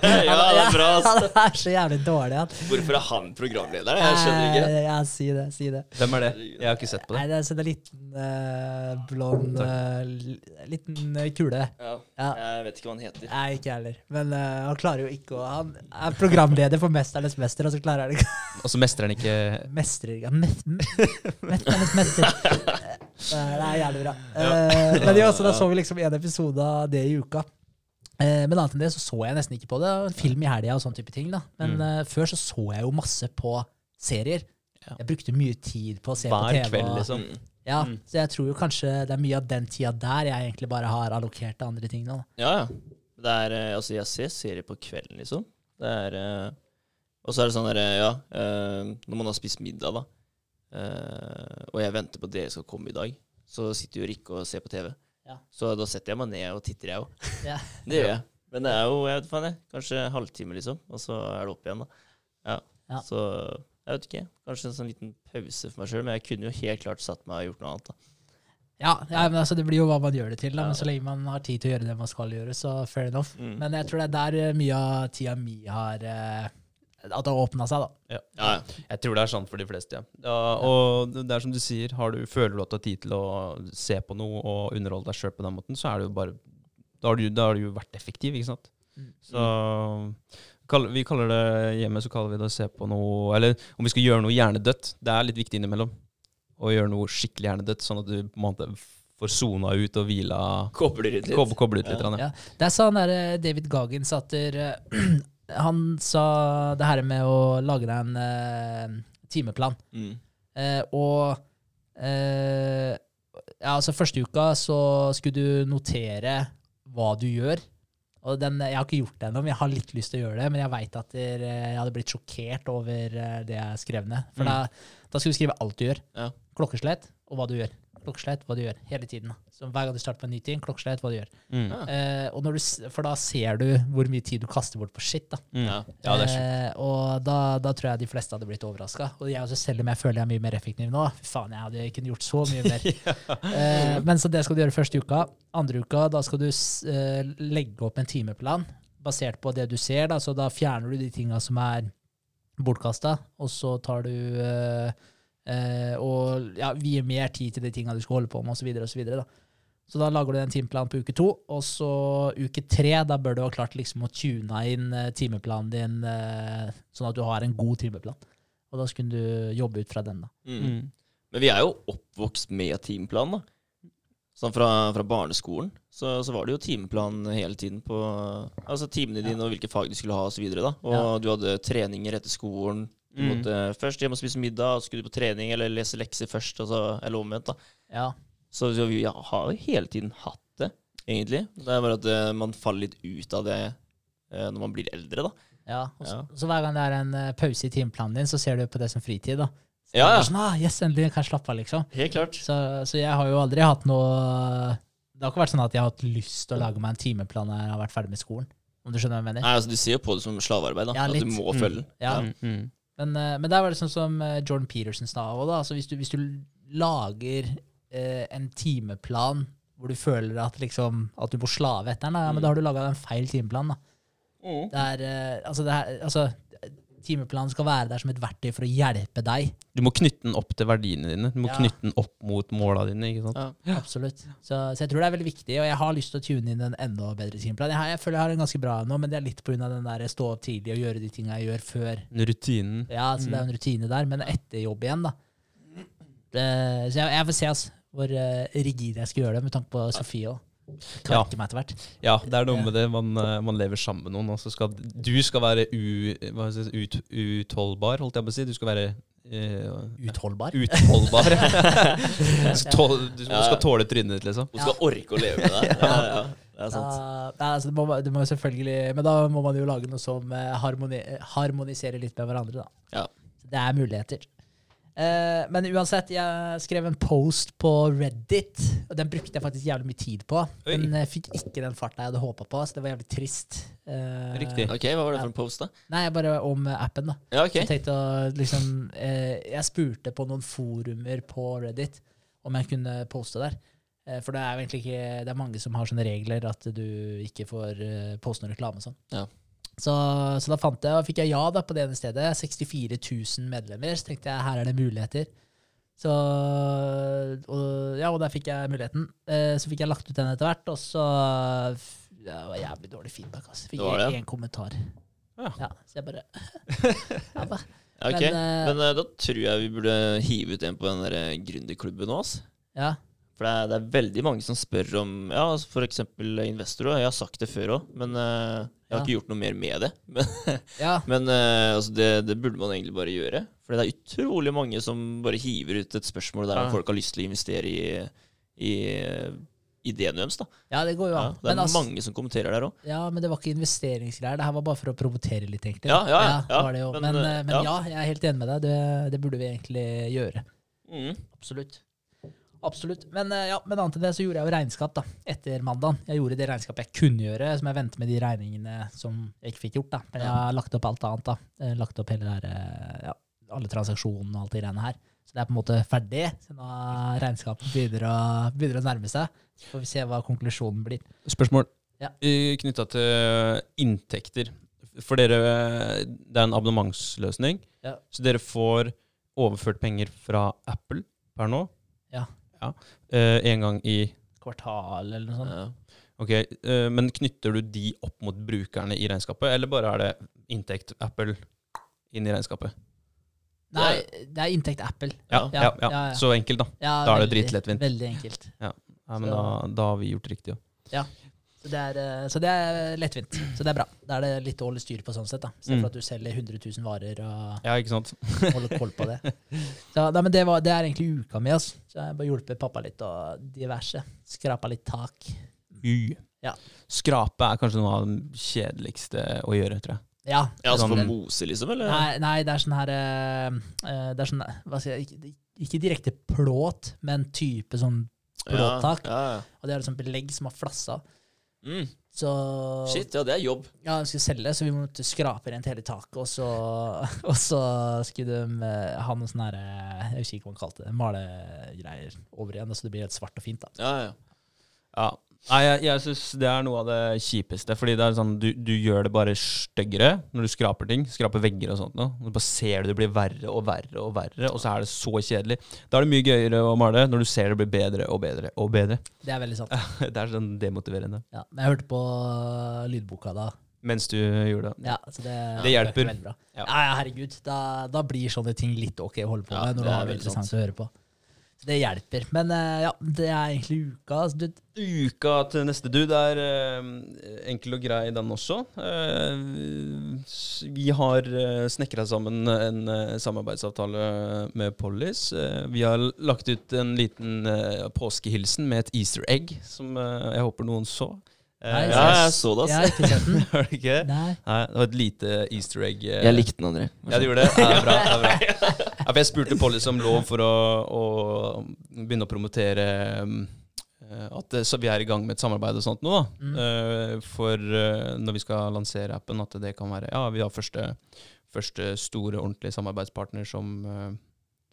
det er bra. Han er så jævlig dårlig, han. Hvorfor er han programleder? Jeg skjønner ikke. Eh, Ja, si det. Si det. Hvem er det? Jeg har ikke sett på det. Nei, det er sånn en liten uh, blond uh, liten kule. Ja, Ja. jeg vet ikke hva han heter. Nei, ikke jeg heller. Men han klarer jo ikke å Han er programleder for 'Mesternes mester', og så klarer han ikke Og så mestrer han ikke Mestrer ikke mes- me- Mesternes mester. Det er jævlig bra. Eh, men ja, så da så vi liksom en episode av det i uka. Eh, men annet enn det så så jeg nesten ikke på det. Film i helga og sånn type ting. da. Men Mm. eh, før så så jeg jo masse på serier. Jeg brukte mye tid på å se på TV. hver kveld, liksom. Ja, Mm. Så jeg tror jo kanskje det er mye av den tida der jeg egentlig bare har allokert til andre ting nå. da. Ja, ja. Det er, altså, jeg ser serier på kvelden, liksom. Det er Og så er det sånn derre, ja eh, Når man har spist middag, da, og jeg venter på at dere skal komme i dag, så sitter jo Rikke og ser på TV. Ja. Så da setter jeg meg ned og titter, jeg òg. Ja. Det gjør jeg. Men det er jo jeg vet faen jeg, kanskje halvtime, liksom, og så er det opp igjen, da. Ja. Ja. Så jeg vet ikke. Kanskje en sånn liten pause for meg sjøl, men jeg kunne jo helt klart satt meg og gjort noe annet. da. Ja, ja, men altså Det blir jo hva man gjør det til. da. Men så lenge man har tid til å gjøre det man skal gjøre, så fair enough. Mm. Men jeg tror det er der eh, mye av tida mi har eh, At det har åpna seg, da. Ja, ja. Jeg tror det er sant for de fleste, ja. ja og det er som du sier, har du, føler du at du har tid til å se på noe og underholde deg sjøl på den måten, så er det jo bare Da har du, da har du jo vært effektiv, ikke sant. Mm. Så vi kaller det hjemme så kaller vi det å se på noe Eller om vi skal gjøre noe hjernedødt. Det er litt viktig innimellom å gjøre noe skikkelig hjernedødt, sånn at du på en måte får sona ut og hvila Kobler ut litt. Koble, koble ut litt. Ja. Ja. Det er sånn der, eh, David Gaggen satter... der, eh, han sa det her med å lage deg en eh, timeplan. Mm. Eh, og eh, ja, altså første uka så skulle du notere hva du gjør. Og den, Jeg har ikke gjort det ennå, men jeg har litt lyst til å gjøre det. Men jeg veit at der, eh, jeg hadde blitt sjokkert over eh, det jeg skrev ned. For Mm. da, da skal du skrive alt du gjør. Ja. Klokkeslett og hva du gjør. Klokkeslett hva du gjør, hele tiden. Så hver gang du starter på en ny ting, klokkeslett hva du gjør. Mm. Eh, og når du, for da ser du hvor mye tid du kaster bort på shit. da. Mm. Ja. Ja, det er. Eh, og da, da tror jeg de fleste hadde blitt overraska. Og jeg også, selv om jeg føler jeg er mye mer effektiv nå, fy faen, jeg hadde ikke gjort så mye mer. eh, men så det skal du gjøre første uka. Andre uka, da skal du s- eh, legge opp en timeplan basert på det du ser. Da. Så da fjerner du de tinga som er bortkasta, og så tar du eh, eh, og ja, vier mer tid til de tinga du skal holde på med, osv. Så, videre, da. så da lager du en timeplan på uke to, og så uke tre, da bør du ha klart liksom å tune inn eh, timeplanen din eh, sånn at du har en god timeplan. Og da skulle du jobbe ut fra den, da. Mm. Mm. Men vi er jo oppvokst med timeplan, da. Sånn fra, fra barneskolen så, så var det jo timeplan hele tiden på altså timene dine og hvilke fag du skulle ha osv. Og, og Ja. du hadde treninger etter skolen. Du Mm. måtte først hjem og spise middag, og så skulle du på trening eller lese lekser først. Altså, eller omvendt. da. Ja. Så, så vi har jo hele tiden hatt det, egentlig. Det er bare at uh, man faller litt ut av det uh, når man blir eldre, da. ja. Og så, Ja. så hver gang det er en uh, pause i timeplanen din, så ser du på det som fritid. da. Så Ja, ja. Sånn, ah, yes, endelig kan jeg slappe av, liksom. Helt klart. Så, så jeg har jo aldri hatt noe Det har ikke vært sånn at jeg har hatt lyst til å lage meg en timeplan når jeg har vært ferdig med skolen. Om du skjønner hva jeg mener? Nei, altså, Du ser jo på det som slavearbeid. da, Ja, At du må Mm. følge den. Ja. Mm. Mm. Men, eh, men der var det sånn som eh, Jordan Peterson sa òg, da. Altså hvis, du, hvis du lager eh, en timeplan hvor du føler at, liksom, at du må slave etter den, da, ja, men da har du laga en feil timeplan. da. Mm. Det er, eh, altså, det er, altså, timeplanen skal være der som et verktøy for å hjelpe deg. Du må knytte den opp til verdiene dine. Du må Ja. knytte den opp mot måla dine. ikke sant? Ja. Absolutt. Så, så jeg tror det er veldig viktig, og jeg har lyst til å tune inn en enda bedre timeplan. Jeg, har, jeg føler jeg har en ganske bra nå, men det er litt pga. den der stå opp tidlig og gjøre de tinga jeg gjør før. Rutinen. Ja, så det er en rutine der, men etter jobb igjen, da. Det, så jeg, jeg får se altså, hvor uh, rigid jeg skal gjøre det, med tanke på Sofie òg. Ja. Kverke meg etter hvert. Ja, det er noe med det. Man, eh, man lever sammen med noen, og så skal du skal være u, hva skal si, ut, utholdbar, holdt jeg på å si. Du skal være uh, Utholdbar. utholdbar. du, skal tåle, du Ja. skal tåle trynet ditt, liksom. Hun skal orke å leve med deg. Ja, ja, det er sant. Nei, altså, det, må, det må selvfølgelig Men da må man jo lage noe som eh, harmoni, harmoniserer litt med hverandre, da. Ja. Så det er muligheter. Eh, men uansett, jeg skrev en post på Reddit, og den brukte jeg faktisk jævlig mye tid på. Oi. Den eh, fikk ikke den farta jeg hadde håpa på, så det var jævlig trist. Uh, Riktig. Ok, Hva var det for en post, da? Nei, bare om appen, da. Ja, ok. Jeg tenkte å liksom eh, Jeg spurte på noen forumer på Reddit om jeg kunne poste der. For det er jo egentlig ikke Det er mange som har sånne regler at du ikke får poste noen reklame og sånn. Ja. Så, så da fant jeg, og fikk jeg ja da på det ene stedet. 64 000 medlemmer. Så tenkte jeg her er det muligheter. Så, og, ja, og der fikk jeg muligheten. Eh, så fikk jeg lagt ut den etter hvert, og så ja, Det var jævlig dårlig feedback. Altså. Fikk jeg det? én kommentar. Ja. Ja, så jeg bare ja, da. Ok. Men, Men, eh, eh, da tror jeg vi burde hive ut en på den der eh, gründerklubben nå. ass. ja. For det er, det er veldig mange som spør om ja, f.eks. investorer. Jeg har sagt det før òg, men uh, jeg har Ja. ikke gjort noe mer med det. Men, ja. men uh, altså det, det burde man egentlig bare gjøre. For det er utrolig mange som bare hiver ut et spørsmål der Ja. folk har lyst til å investere i, i eh, ideen deres. da. Ja, det går jo Ja, an. det er men, altså, mange som kommenterer der òg. ja, men det var ikke investeringsgreier. Det her var bare for å promotere litt, egentlig. Ja, ja, ja, men, Men, men ja. ja, jeg er helt enig med deg. Det, det burde vi egentlig gjøre. Mm. Absolutt. Absolutt. Men, eh, ja, men annet enn det så gjorde jeg jo regnskap da, etter mandagen. Jeg gjorde det regnskapet jeg kunne gjøre, som jeg ventet med de regningene som jeg ikke fikk gjort. da. Men jeg har lagt opp alt annet. da. Jeg lagt opp hele der, eh, ja, alle transaksjonene og alt det greiene her. Så det er på en måte ferdig. Så nå regnskapet begynner å, begynner å nærme seg. Så får vi se hva konklusjonen blir. Spørsmål Ja. knytta til inntekter. For dere, det er en abonnementsløsning, Ja. så dere får overført penger fra Apple per nå. Ja. Ja. Eh, en gang i Kvartal eller noe sånt. Ja. Ok, eh, Men knytter du de opp mot brukerne i regnskapet, eller bare er det inntekt Apple inn i regnskapet? Nei, det er inntekt Apple. Ja, Ja, ja, ja, ja, ja. Så enkelt, da. Ja, Da er det dritlettvint. Veldig enkelt. Ja, men da, da har vi gjort riktig. Ja. Så det, er, eh, så det er lettvint. Så det er bra. Da er det litt å holde styr på sånn sett. da. Mm. Istedenfor at du selger 100 000 varer og ja, ikke sant? holder koll på det. Så, nei, men det, var, det er egentlig uka mi. Altså. Så jeg har bare hjulpet pappa litt og diverse. Skrapa litt tak. Y. Ja. Skrape er kanskje noe av det kjedeligste å gjøre, tror jeg. Ja. Ja, altså for Sånn- mose, liksom? Eller? Nei, nei, det er sånn her eh, eh, Det er sånn Hva skal jeg ikke- ikke direkte plåt, men type sånn plåttak. Ja, ja, ja. Og det er liksom belegg som har flassa. Mm. Så Shit, ja, det er jobb. ja, de skulle selge, så vi måtte skrape rent hele taket, og så, og så skulle de eh, ha noe sånn herre Jeg husker ikke hva man kalte det. Malegreier over igjen, så det blir helt svart og fint. da. Ja, ja. Ja. Nei, jeg, jeg syns det er noe av det kjipeste. Fordi det er sånn, du, du gjør det bare styggere når du skraper ting. Skraper vegger og sånt. Nå. Du bare ser du det blir verre og verre og verre, og så er det så kjedelig. Da er det mye gøyere å male når du ser det blir bedre og bedre og bedre. Det er veldig sant. Det er sånn demotiverende. Ja, men jeg hørte på lydboka da. Mens du gjorde det. Ja, så det, Det hjelper. er. Ja. Ja. herregud. Da, da blir sånne ting litt ok å holde på Ja, med når du har det interessant å høre på. Det hjelper. Men eh, ja, det er egentlig uka. Altså, du, Uka til neste dude er uh, enkel og grei, den også. Uh, vi har uh, snekra sammen en samarbeidsavtale med Pollis. Vi har lagt ut en liten eh, påskehilsen med et easter egg, som jeg håper noen så. Nei, Ja, jeg så det, jeg har altså. ikke sett den. Det ikke? Nei. Nei, det var et lite easter egg. Jeg likte den, André. Ja, du gjorde det? Ja, bra. Det er bra. Ja, for jeg spurte Polly om lov for å, å begynne å promotere um, eh, at så vi er i gang med et samarbeid og sånt nå. da. Mm. Eh, for eh, når vi skal lansere appen, at det kan være Ja, vi har første, første store, ordentlige samarbeidspartner som, eh,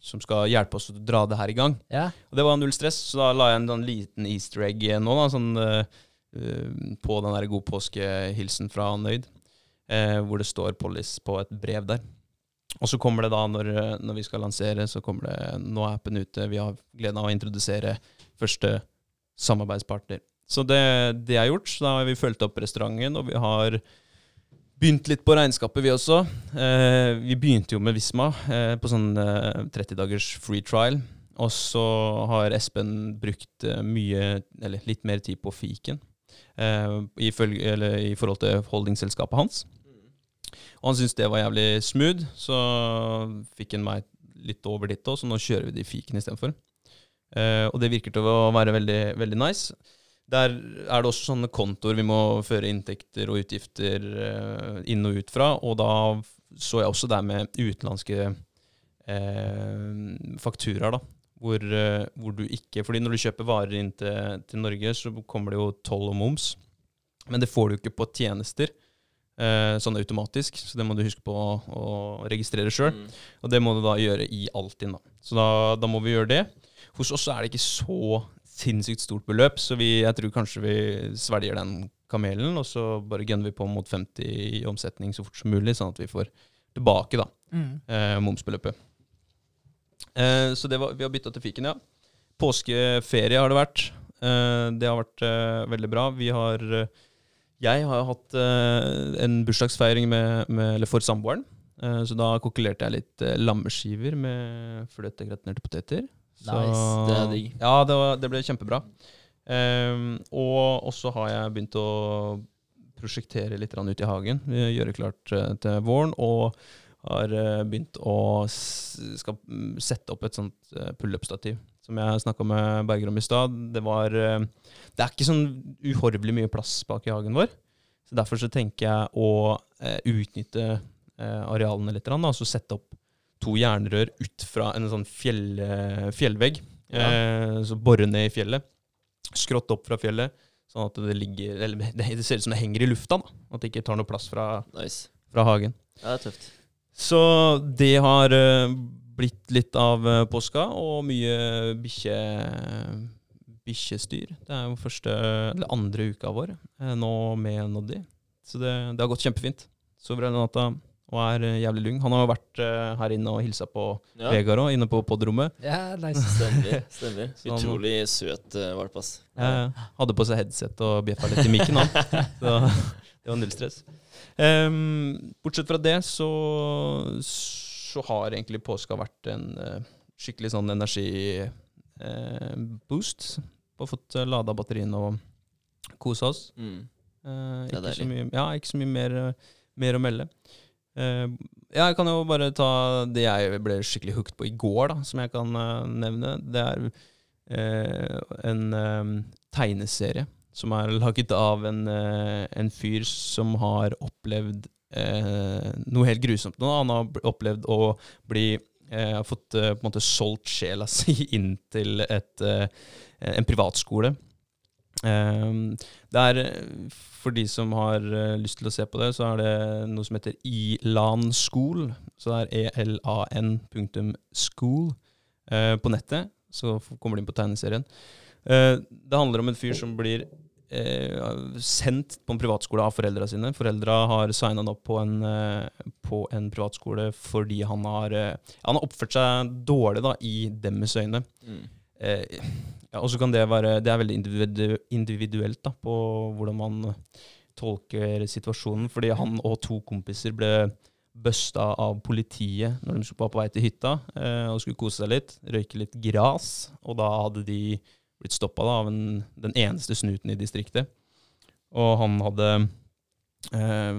som skal hjelpe oss å dra det her i gang. Ja. Og det var null stress, så da la jeg en sånn liten easter egg nå, da, sånn, eh, eh, på den der god påskehilsen fra Nøyd, uh, hvor det står Pollis på et brev der. Og så kommer det da, når, når vi skal lansere, så kommer det Nå er appen ute. Vi har gleden av å introdusere første samarbeidspartner. Så det, det er gjort. Da har vi fulgt opp restauranten, og vi har begynt litt på regnskapet, vi også. Eh, vi begynte jo med Visma eh, på sånn eh, 30 dagers free trial. Og så har Espen brukt eh, mye, eller litt mer tid på fiken. Eh, i, følge, I forhold til holdingselskapet hans. Og han syntes det var jævlig smooth, så fikk han meg litt over dit òg, så nå kjører vi de fiken istedenfor. Uh, og det virker til å være veldig, veldig nice. Der er det også sånne kontoer vi må føre inntekter og utgifter uh, inn og ut fra, og da så jeg også der med utenlandske uh, fakturaer, da. Hvor, uh, hvor du ikke Fordi når du kjøper varer inn til, til Norge, så kommer det jo toll og moms. Men det får du ikke på tjenester eh, sånn automatisk, så det må du huske på å, å registrere sjøl. Mm. Og det må du da gjøre i Altinn. Da. Så da, da må vi gjøre det. Hos oss er det ikke så sinnssykt stort beløp, så vi, jeg tror kanskje vi svelger den kamelen, og så bare gønner vi på mot 50 i omsetning så fort som mulig, sånn at vi får tilbake da, Mm. eh, momsbeløpet. Eh, så det var, vi har bytta til fiken, ja. Påskeferie har det vært. Eh, det har vært eh, veldig bra. Vi har eh, Jeg har hatt eh, en bursdagsfeiring med, med, eller for samboeren. Eh, så da kokkelerte jeg litt eh, lammeskiver med fløte gratinerte poteter. Så, Nice. Det er digg. Ja, det, var, det ble kjempebra. Um, og så har jeg begynt å prosjektere litt ut i hagen. Gjøre klart til våren. Og har begynt å skal sette opp et sånt pullup-stativ. Som jeg snakka med Berger om i stad. Det var eh, Det er ikke sånn uhorvelig mye plass bak i hagen vår. Så derfor så tenker jeg å eh, utnytte eh, arealene litt, da, og så sette opp to jernrør ut fra en sånn fjell, fjellvegg. Ja. Eh, så bore ned i fjellet. Skrått opp fra fjellet, sånn at det ligger Eller det, det ser ut som det henger i lufta. da, At det ikke tar noe plass fra, Nice. fra hagen. Ja, det er tøft. Så det har eh, blitt litt av eh, påska, og mye bikkje bikkjestyr. Det er jo første, eller andre uka vår eh, nå med Noddy. Så det, det har gått kjempefint. Sover hele natta og er eh, jævlig lung. Han har jo vært her inne og hilsa på Ja, Vegard òg, inne på podrommet. Ja, nice. stemmer. stemmer. Han- Utrolig søt uh, valp, ass. Ja. hadde på seg headset og bjeffa litt i mikken, han. Så det var null stress. Um, bortsett fra det så, så har egentlig påska vært en uh, skikkelig sånn energiboost. Bare fått uh, lada batteriene og kosa oss. Mm. Uh, ikke, så mye, ja, ikke så mye mer, eh, mer å melde. Uh, ja, jeg kan jo bare ta det jeg ble skikkelig hooked på i går, da, som jeg kan eh, nevne. Det er eh, en eh, tegneserie som er laget av en, eh, en fyr som har opplevd eh, noe helt grusomt Noe. Han har opplevd å bli eh, fått eh, på en måte solgt sjela si inn til et, eh, en privatskole. Eh, det er, for de som har eh, lyst til å se på det, så er det noe som heter Ilan School. Så det er elan punktum school eh, på nettet. Så kommer de inn på tegneserien. Eh, det handler om en fyr som blir eh, sendt på en privatskole av foreldra sine. Foreldra har signa han opp på en, eh, på en privatskole fordi han har, eh, han har oppført seg dårlig da, i deres øyne. Mm. Eh, ja, og så kan det være Det er veldig individu individuelt da, på hvordan man tolker situasjonen. Fordi han og to kompiser ble busta av politiet når de var på vei til hytta eh, og skulle kose seg litt. Røyke litt gras. Og da hadde de blitt stoppa av en, den eneste snuten i distriktet. Og han hadde eh,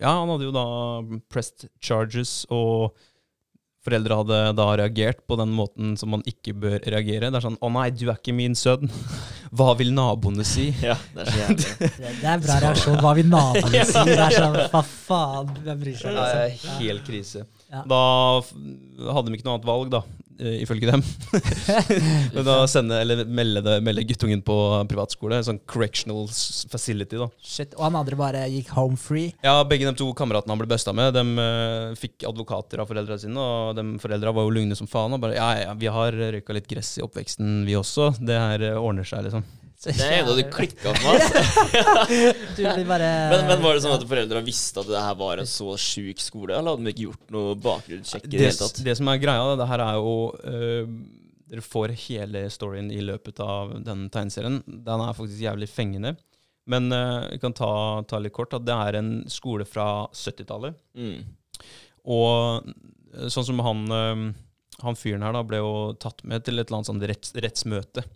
Ja, han hadde jo da pressed charges, og foreldre hadde da reagert på den måten som man ikke bør reagere. Det er sånn 'Å nei, du er ikke min sønn'. Hva vil naboene si? Ja, det er så jævlig. Det, er en bra reaksjon. Hva vil naboene si? Det er sånn, hva faen? Hvem bryr seg? Det er liksom? helt krise. Ja. Da hadde de ikke noe annet valg, da, ifølge dem. Men da sende, eller melde, det, melde guttungen på privatskole, sånn correctional facility, da. Shit, Og han andre bare gikk home free. Ja, begge de to kameratene han ble busta med, de uh, fikk advokater av foreldra sine, og de foreldra var jo lugne som faen. Og bare ja, ja, vi har røyka litt gress i oppveksten, vi også. Det her eh, ordner seg, liksom. Det er en av de klikka for meg. altså. Du blir bare Men, men var det sånn at foreldra visste at det her var en så sjuk skole, eller hadde de ikke gjort noe bakgrunnssjekk i det Det, hele tatt? det som er greia, det her er jo øh, Dere får hele storyen i løpet av den tegneserien. Den er faktisk jævlig fengende. Men øh, vi kan ta, ta litt kort at det er en skole fra 70-tallet. Mm. Og øh, sånn som han, øh, han fyren her da ble jo tatt med til et eller annet sånn retts, rettsmøte.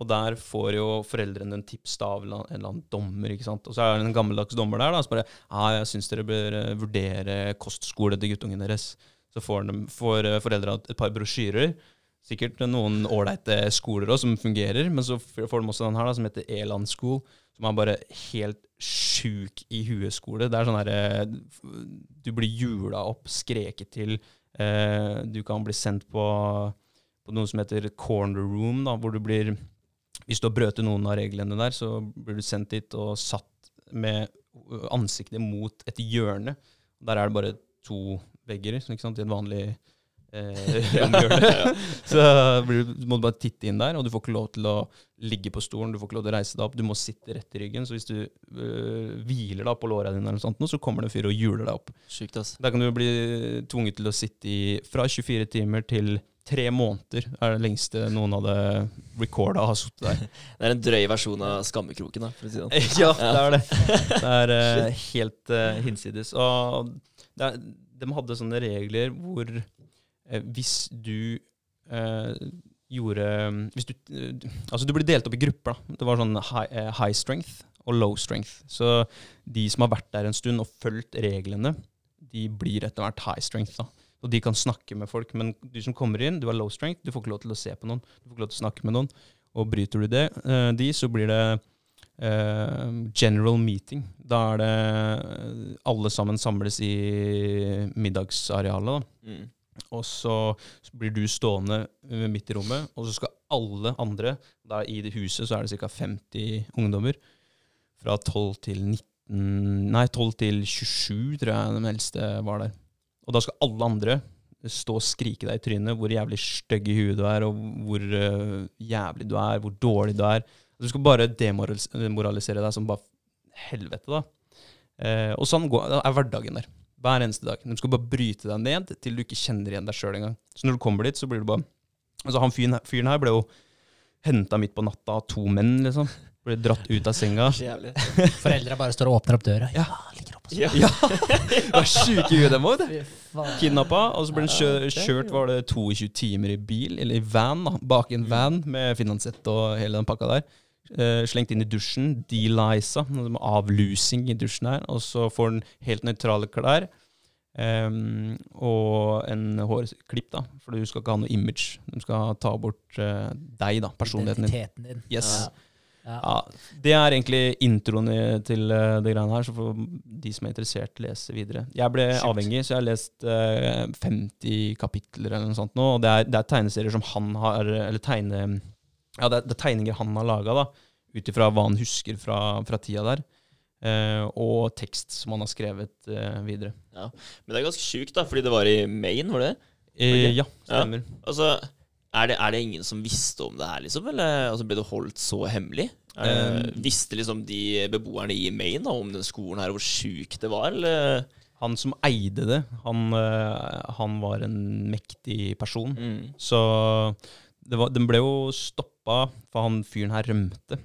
Og der får jo foreldrene en tips av en eller annen dommer. ikke sant? Og så er det en gammeldags dommer der da, som bare ja, jeg syns dere bør eh, vurdere kostskole til guttungen deres. Så får, de, får eh, foreldra et par brosjyrer. Sikkert noen ålreite skoler også, som fungerer. Men så får de også den her, da, som heter Eland School. Som er bare helt sjuk i huet-skole. Det er sånn herre Du blir jula opp, skreket til. Eh, du kan bli sendt på, på noe som heter corner room, da, hvor du blir Hvis du har brøtet noen av reglene der, så blir du sendt dit og satt med ansiktet mot et hjørne. Der er det bare to vegger, ikke sant, i et vanlig eh, romhjørne. så blir du, må du bare titte inn der, og du får ikke lov til å ligge på stolen, du får ikke lov til å reise deg opp, du må sitte rett i ryggen. Så hvis du øh, hviler da på låra dine, eller sånt, så kommer det en fyr og hjuler deg opp. Sykt ass. Der kan du bli tvunget til å sitte i fra 24 timer til tre måneder. er det lengste noen hadde recorda har sittet der. Det er en drøy versjon av skammekroken, da, for å si det sånn. ja, det er det. Det er uh, helt uh, hinsides. Og er, de hadde sånne regler hvor uh, hvis du gjorde hvis du, Altså, du ble delt opp i grupper. da. Det var sånn high, high strength og low strength. Så de som har vært der en stund og fulgt reglene, de blir etter hvert high strength. da. Og de kan snakke med folk. Men du som kommer inn, du har low strength, du får ikke lov til å se på noen. Du får ikke lov til å snakke med noen. Og bryter du det, eh, de, så blir det eh, general meeting. Da er det eh, alle sammen samles i middagsarealet. da. Mm. Og så blir du stående midt i rommet, og så skal alle andre da I det huset så er det ca. 50 ungdommer. Fra 12 til 19 Nei, 12 til 27, tror jeg den eldste var der. Og da skal alle andre stå og skrike deg i trynet hvor jævlig stygg i huet du er, og hvor uh, jævlig du er, hvor dårlig du er. Du skal bare demoralisere deg som bare helvete, da. Eh, og sånn går, er hverdagen der. Hver eneste dag. De skal bare bryte deg ned til du ikke kjenner igjen deg sjøl engang. Så når du kommer dit, så blir du bare Altså, han fyren, fyren her ble jo henta midt på natta av to menn, liksom. Ble dratt ut av senga. Foreldra bare står og åpner opp døra. Ja. Ligger Ja. Var sjuke i huet, dem òg. Kidnappa, og så ble kjø er kjørt var det 22 timer i bil, eller i van, da, bak en van med finansett og hele den pakka der. Uh, slengt inn i dusjen, delisa, avlusing i dusjen her, og så får den helt nøytrale klær. Um, og en hårklipp, da, for du skal ikke ha noe image. De skal ta bort uh, deg, da, personligheten din. Identiteten din. Yes. Ja. Ja. Ja, Det er egentlig introen til eh, det greiene her, så får de som er interessert, lese videre. Jeg ble Sjukt. avhengig, så jeg har lest eh, 50 kapitler eller noe sånt nå. Og det er, det er tegneserier som han har Eller tegne... Ja, det er, det er tegninger han har laga. Ut ifra hva han husker fra, fra tida der. Eh, og tekst som han har skrevet eh, videre. Men det er ganske sjukt, da, fordi det var i Maine, var det det? Eh, ja, stemmer. Altså, er det, er det ingen som visste om det her, liksom? Eller altså, ble det holdt så hemmelig? Eh, visste liksom de beboerne i Maine da, om den skolen her, hvor sjuk det var, eller? Han som eide det, han, eh, han var en mektig person. Mm. Så det var, den ble jo stoppa, for han fyren her rømte.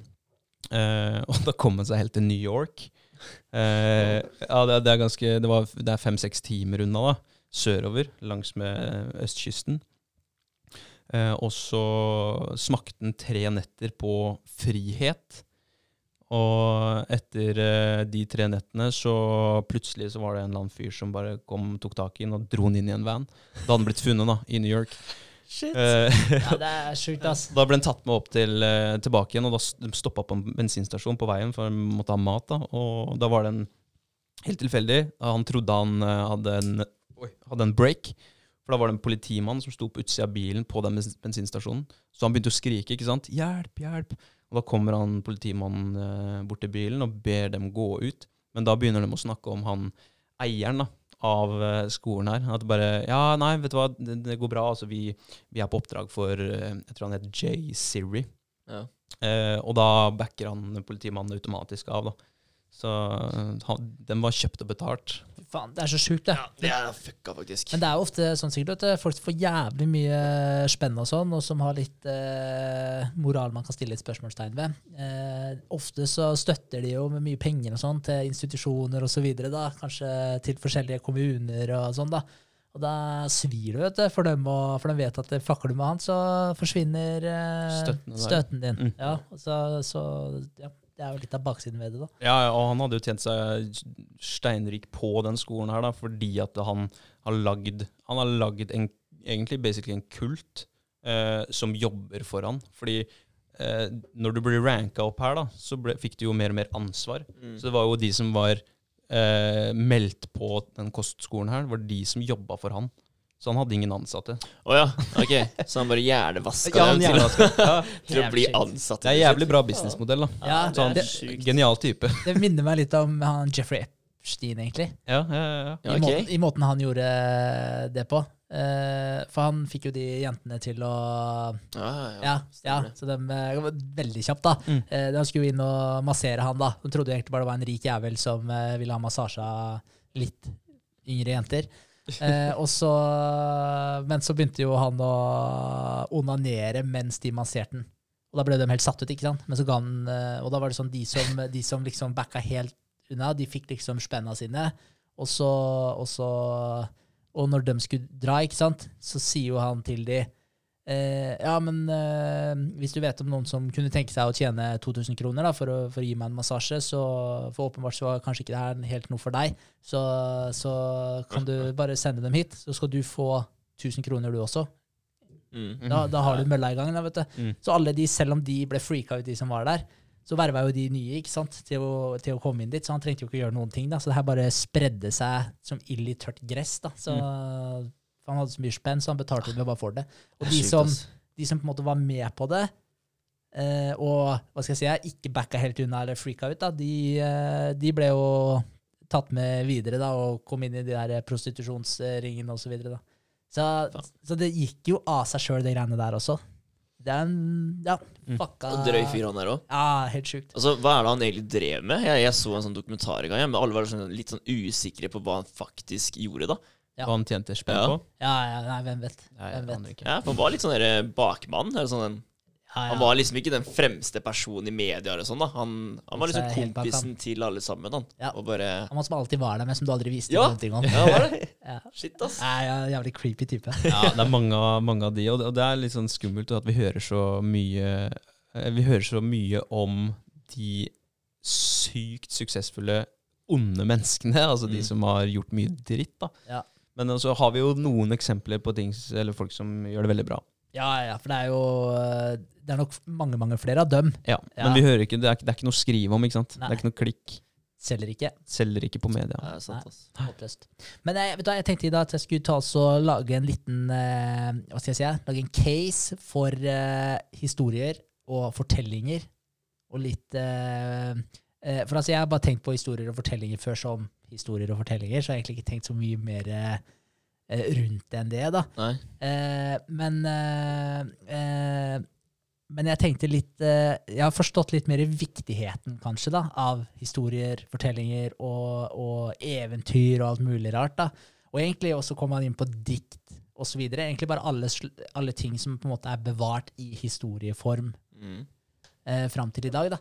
Eh, og da kom han seg helt til New York. Eh, ja, det, det er ganske Det, var- det er fem-seks timer unna, da. Sørover, langs med østkysten. Eh, og så smakte han tre netter på frihet. Og etter eh, de tre nettene så plutselig så var det en eller annen fyr som bare kom, tok tak i den og dro den inn i en van. Da hadde han blitt funnet da, i New York. Shit. Eh, Ja, det er sjukt, ass. da ble han tatt med opp til, eh, tilbake igjen, og da stoppa på en bensinstasjon på veien, for han måtte ha mat. da, Og da var det en helt tilfeldig. Han trodde han eh, hadde en, oi, hadde en break. For da var det en politimann som sto på utsida av bilen på den bensinstasjonen. Så han begynte å skrike, ikke sant. 'Hjelp, hjelp!' Og da kommer han politimannen eh, bort til bilen og ber dem gå ut. Men da begynner de å snakke om han eieren da, av eh, skolen her. At bare 'Ja, nei, vet du hva, det, det går bra. Altså, vi, vi er på oppdrag for eh, Jeg tror han heter Jay Siri. Ja. Eh, og da backer han politimannen automatisk av, da. Så eh, han, den var kjøpt og betalt. Fy faen, det er så sjukt, det. Ja, det er fucka, faktisk. Men det er jo ofte sånn sikkert at folk får jævlig mye spenn og sånn, og som har litt eh, moral man kan stille et spørsmålstegn ved. Eh, ofte så støtter de jo med mye penger og sånn til institusjoner da. Kanskje til forskjellige kommuner og sånn, da. Og da svir det, vet du, for dem, og, for de vet at fucker du med han, så forsvinner eh, Støtten din. Mm. Ja, så, så ja, det er jo litt av baksiden ved det, da. Ja, ja, og han hadde jo tjent seg steinrik på den skolen her, da, fordi at han har lagd Han har lagd en, egentlig basically en kult eh, som jobber for han. Fordi eh, når du blir ranka opp her, da, så ble, fikk du jo mer og mer ansvar. Mm. Så det var jo de som var eh, meldt på den kostskolen her, var de som jobba for han. Så han hadde ingen ansatte. Å ja, ok. Så han bare hjernevaska Ja, dem til. Ja, til å bli ansatt. det er jævlig bra businessmodell, da. Ja, det Sånn, er det- Genial type. Det minner meg litt om han Jeffrey Epstein, egentlig. Ja, ja, ja. Ja, I, ok. måten, I måten han gjorde det på. Eh, for han fikk jo de jentene til å Ja, ja, Ja, ja så de eh, var veldig kjapt, da. Mm. Eh, de skulle jo inn og massere han, da. De trodde egentlig bare det var en rik jævel som ville ha massasje av litt yngre jenter. Eh, så, men så begynte jo han å onanere mens de masserte den. Og da ble de helt satt ut, ikke sant? Han, eh, og da var det sånn, de som, de som liksom backa helt unna, de fikk liksom spenna sine. Og så, og så Og når de skulle dra, ikke sant, så sier jo han til de eh, Ja, men eh, hvis du vet om noen som kunne tenke seg å tjene 2000 kroner da, for, å, for å gi meg en massasje, så for åpenbart så var kanskje ikke det her helt noe for deg, så, så kan du bare sende dem hit, så skal du få 1000 kroner du også. Mm. Da, da har du mølla i gang. Da, vet du. Mm. Så alle de, selv om de ble freaka ut, de som var der, så verva jo de nye ikke sant, til å, til å komme inn dit. Så han trengte jo ikke gjøre noen ting. da, Så det her bare spredde seg som ild i tørt gress. da, så for Han hadde så mye spenn, så han betalte det bare for det. Og de som, de som på en måte var med på det, eh, og hva skal jeg si, ikke backa helt unna eller freaka ut, da, de, eh, de ble jo tatt med videre da, og kom inn i de der prostitusjonsringene osv. Så, videre, da. så, så det gikk jo av seg sjøl, de greiene der også. Det er en ja, Mm. fucka Og drøy fyr han der òg. Ja, helt sjukt. Altså, hva er det han egentlig drev med? Jeg, jeg så en sånn dokumentar en gang, men alle var sånn, litt sånn usikre på hva han faktisk gjorde. da. Ja. Hva han tjente spenn Ja. på. Ja, ja, nei, hvem vet. Nei, Hvem vet. Ja, for Han var litt sånn der bakmann. Eller sånn en, Ja, Han var liksom ikke den fremste personen i media. Eller sånn, da. Han, han var liksom bak kompisen til alle sammen. Han. Ja. Og bare Han som alltid var der, men som du aldri visste Ja. noen ting om. Ja, var det? Ja. Shit, ass. Nei, ja, jævlig creepy type. Ja, det er mange, mange av de, og det, og det er litt sånn skummelt at vi hører så mye eh, Vi hører så mye om de sykt suksessfulle, onde menneskene, altså de Mm. som har gjort mye dritt, da. Ja. Men så har vi jo noen eksempler på ting, eller folk som gjør det veldig bra. Ja, ja, for det er jo eh, Det er nok mange, mange flere av dem. Ja, Ja. Men vi hører ikke, det er, det er ikke noe å skrive om, ikke sant? Nei. Det er ikke noe klikk. Selger ikke. Selger ikke på media. Er sant, ass. Men jeg, vet du, jeg tenkte i dag at jeg skulle ta oss og lage en liten eh, Hva skal jeg si? Lage en case for eh, historier og fortellinger. Og litt eh, eh, For altså, jeg har bare tenkt på historier og fortellinger før som historier og fortellinger, så jeg har egentlig ikke tenkt så mye mer eh, rundt det enn det, da. Eh, men eh, eh, men jeg tenkte litt eh, Jeg har forstått litt mer viktigheten, kanskje, da, av historier, fortellinger og, og eventyr og alt mulig rart. da. Og egentlig også kom han inn på dikt osv. Egentlig bare alle, alle ting som på en måte er bevart i historieform Mm. eh, fram til i dag. Da.